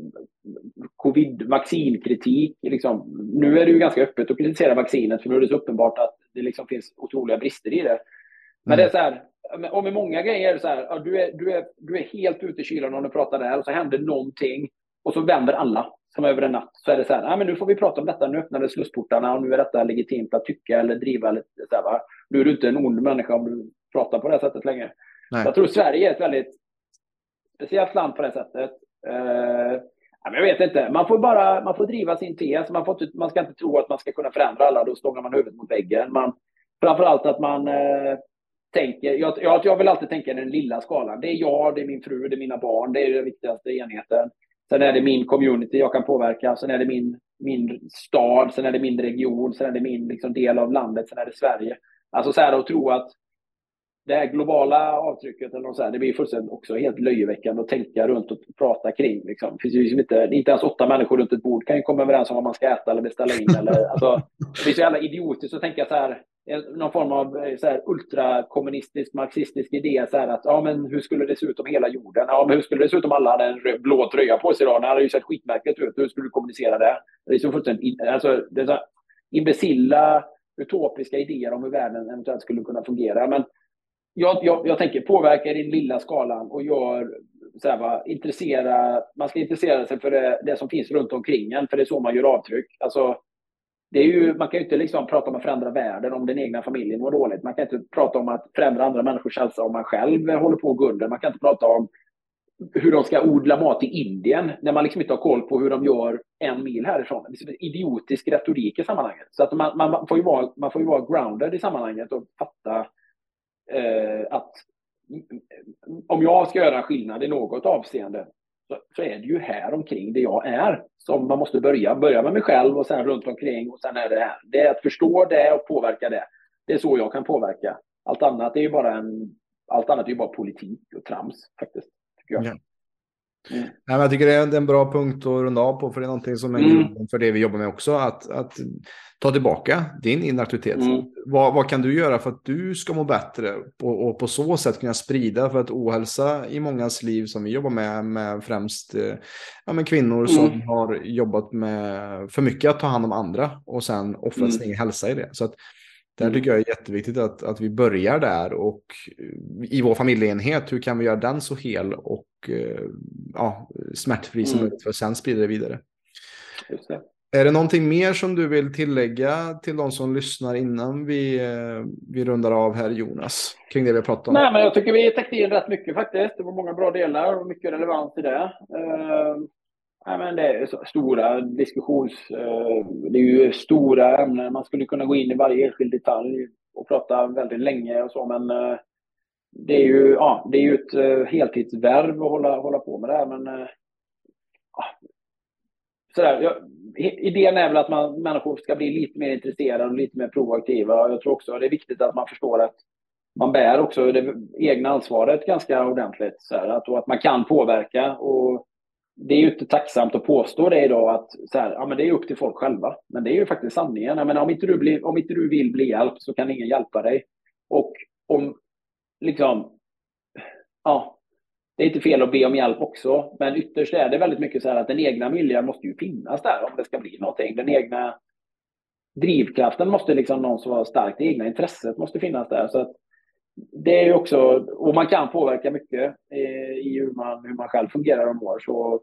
covid-vaccinkritik. Liksom. Nu är det ju ganska öppet att kritisera vaccinet, för nu är det så uppenbart att det liksom finns otroliga brister i det. Men mm. det är så här, och med många grejer är det så här, ja, du, är, du, är, du är helt ute i kylan om du pratar där och så händer någonting och så vänder alla som över en natt. Så är det så här, ja, men nu får vi prata om detta, nu öppnades slussportarna och nu är detta legitimt att tycka eller driva. Eller så här, va? Nu är du inte en ond människa om du pratar på det sättet längre. Nej. Jag tror Sverige är ett väldigt speciellt land på det sättet. Eh, jag vet inte, man får bara man får driva sin tes. Man, får man ska inte tro att man ska kunna förändra alla, då stångar man huvudet mot väggen. Man, framförallt att man eh, tänker, jag, jag, jag vill alltid tänka i den lilla skalan. Det är jag, det är min fru, det är mina barn, det är den viktigaste enheten. Sen är det min community jag kan påverka, sen är det min, min stad, sen är det min region, sen är det min liksom, del av landet, sen är det Sverige. Alltså så här att tro att det här globala avtrycket, eller så här, det blir fullständigt också helt löjeväckande att tänka runt och prata kring. Liksom. Det finns ju liksom inte, inte ens åtta människor runt ett bord kan ju komma överens om vad man ska äta eller beställa in. eller, *laughs* alltså, det blir så jävla idiotiskt att tänka så här, någon form av eh, så här, ultrakommunistisk, marxistisk idé. Så här, att, ja, men hur skulle det se ut om hela jorden? Ja, men hur skulle det se ut om alla hade en blå tröja på sig idag? Det hade ju sett skitmärkligt ut. Hur skulle du kommunicera det? Det är så fullständigt, alltså, det är så imbecilla, utopiska idéer om hur världen eventuellt skulle kunna fungera. Men jag, jag, jag tänker påverka i den lilla skalan och gör så här, va, intressera, man ska intressera sig för det, det, som finns runt omkring en, för det är så man gör avtryck. Alltså, det är ju, man kan ju inte liksom prata om att förändra världen om den egna familjen mår dåligt. Man kan inte prata om att förändra andra människors hälsa om man själv håller på att gå under. Man kan inte prata om hur de ska odla mat i Indien när man liksom inte har koll på hur de gör en mil härifrån. Det är idiotisk retorik i sammanhanget. Så att man, man, får, ju vara, man får ju vara grounded i sammanhanget och fatta Eh, att om jag ska göra skillnad i något avseende så, så, är det ju här omkring det jag är som man måste börja. Börja med mig själv och sen runt omkring och sen är det här. Det är att förstå det och påverka det. Det är så jag kan påverka. Allt annat är ju bara en allt annat är ju bara politik och trams faktiskt. Tycker jag. Ja. Mm. Nej, men jag tycker det är en bra punkt att runda av på, för det är någonting som är mm. för det vi jobbar med också. Att, att ta tillbaka din inre aktivitet. Mm. Vad, vad, kan du göra för att du ska må bättre och, och, på så sätt kunna sprida för att ohälsa i mångas liv som vi jobbar med, med främst eh, ja, med kvinnor som mm. har jobbat med för mycket att ta hand om andra och sen offrat mm. sin egen hälsa i det. Så att, där mm. tycker jag är jätteviktigt att, att vi börjar där och i vår familjeenhet, hur kan vi göra den så hel och eh, ja, smärtfri som mm. möjligt för att sen sprida det vidare. Det. Är det någonting mer som du vill tillägga till de som lyssnar innan vi, eh, vi rundar av här Jonas? Kring det vi har pratat om. Nej, men jag tycker vi täckte in rätt mycket faktiskt. Det var många bra delar och mycket relevans i det. Nej, men det är stora diskussions... Eh, det är ju stora ämnen. Man skulle kunna gå in i varje enskild detalj och prata väldigt länge och så, men eh, det är ju, ja, det är ju ett eh, heltidsvärv att hålla, hålla på med det här, men sådär, jag, idén är väl att man, människor ska bli lite mer intresserade och lite mer proaktiva. Jag tror också att det är viktigt att man förstår att man bär också det egna ansvaret ganska ordentligt. Så här, att, och att man kan påverka. Och det är ju inte tacksamt att påstå det idag att så här, ja, men det är upp till folk själva. Men det är ju faktiskt sanningen. Jag menar, om, inte du blir, om inte du vill bli hjälpt så kan ingen hjälpa dig. Och om liksom, ja, det är inte fel att be om hjälp också, men ytterst är det väldigt mycket så här att den egna viljan måste ju finnas där om det ska bli någonting. Den egna drivkraften måste liksom någon som har starkt, det egna intresset måste finnas där. Så att det är ju också, och man kan påverka mycket eh, i hur man, hur man själv fungerar och mår. Så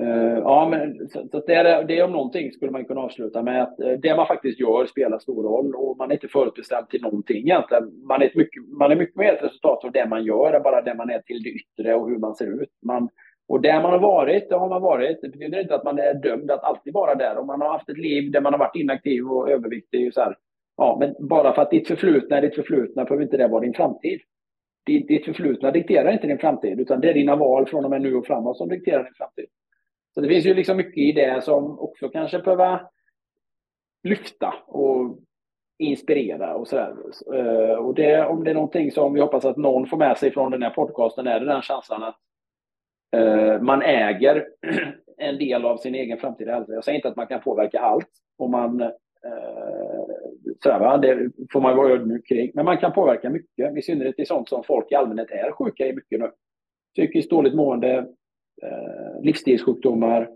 eh, ja, men så, så det, är, det om någonting skulle man kunna avsluta med att eh, det man faktiskt gör spelar stor roll och man är inte förutbestämd till någonting egentligen. Man är, mycket, man är mycket mer ett resultat av det man gör än bara det man är till det yttre och hur man ser ut. Man, och där man har varit, det har man varit. Det betyder inte att man är dömd att alltid vara där. Om man har haft ett liv där man har varit inaktiv och överviktig, så här, ja, men bara för att ditt förflutna är ditt förflutna behöver inte det vara din framtid. Ditt förflutna dikterar inte din framtid, utan det är dina val från och med nu och framåt som dikterar din framtid. Så det finns ju liksom mycket i det som också kanske behöver lyfta och inspirera och sådär. Eh, och det, om det är någonting som vi hoppas att någon får med sig från den här podcasten är det den känslan att eh, man äger *clears throat* en del av sin egen framtida hälsa. Jag säger inte att man kan påverka allt och man eh, sådär, va? det får man vara ödmjuk kring. Men man kan påverka mycket, i synnerhet i sånt som folk i allmänhet är sjuka i mycket nu. Psykiskt dåligt mående, eh, livsstilssjukdomar,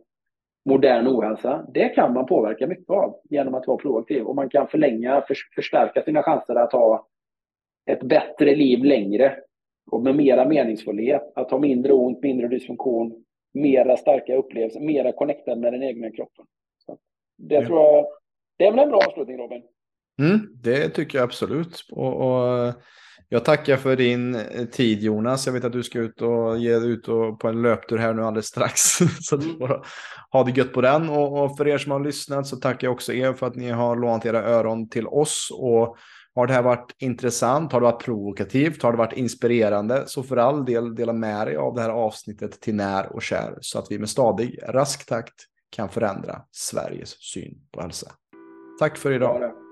modern ohälsa. Det kan man påverka mycket av genom att vara proaktiv och man kan förlänga, för, förstärka sina chanser att ha ett bättre liv längre och med mera meningsfullhet, att ha mindre ont, mindre dysfunktion, mera starka upplevelser, mera connectad med den egna kroppen. Så det ja. tror jag, det är väl en bra avslutning Robin? Mm, det tycker jag absolut. Och, och jag tackar för din eh, tid Jonas. Jag vet att du ska ut och ge dig ut och på en löptur här nu alldeles strax. *laughs* så du får ha det gött på den. Och, och, för er som har lyssnat så tackar jag också er för att ni har lånat era öron till oss. Och har det här varit intressant, har det varit provokativt, har det varit inspirerande så för all del dela med dig av det här avsnittet till när och kär så att vi med stadig, rask takt kan förändra Sveriges syn på hälsa. Tack för idag.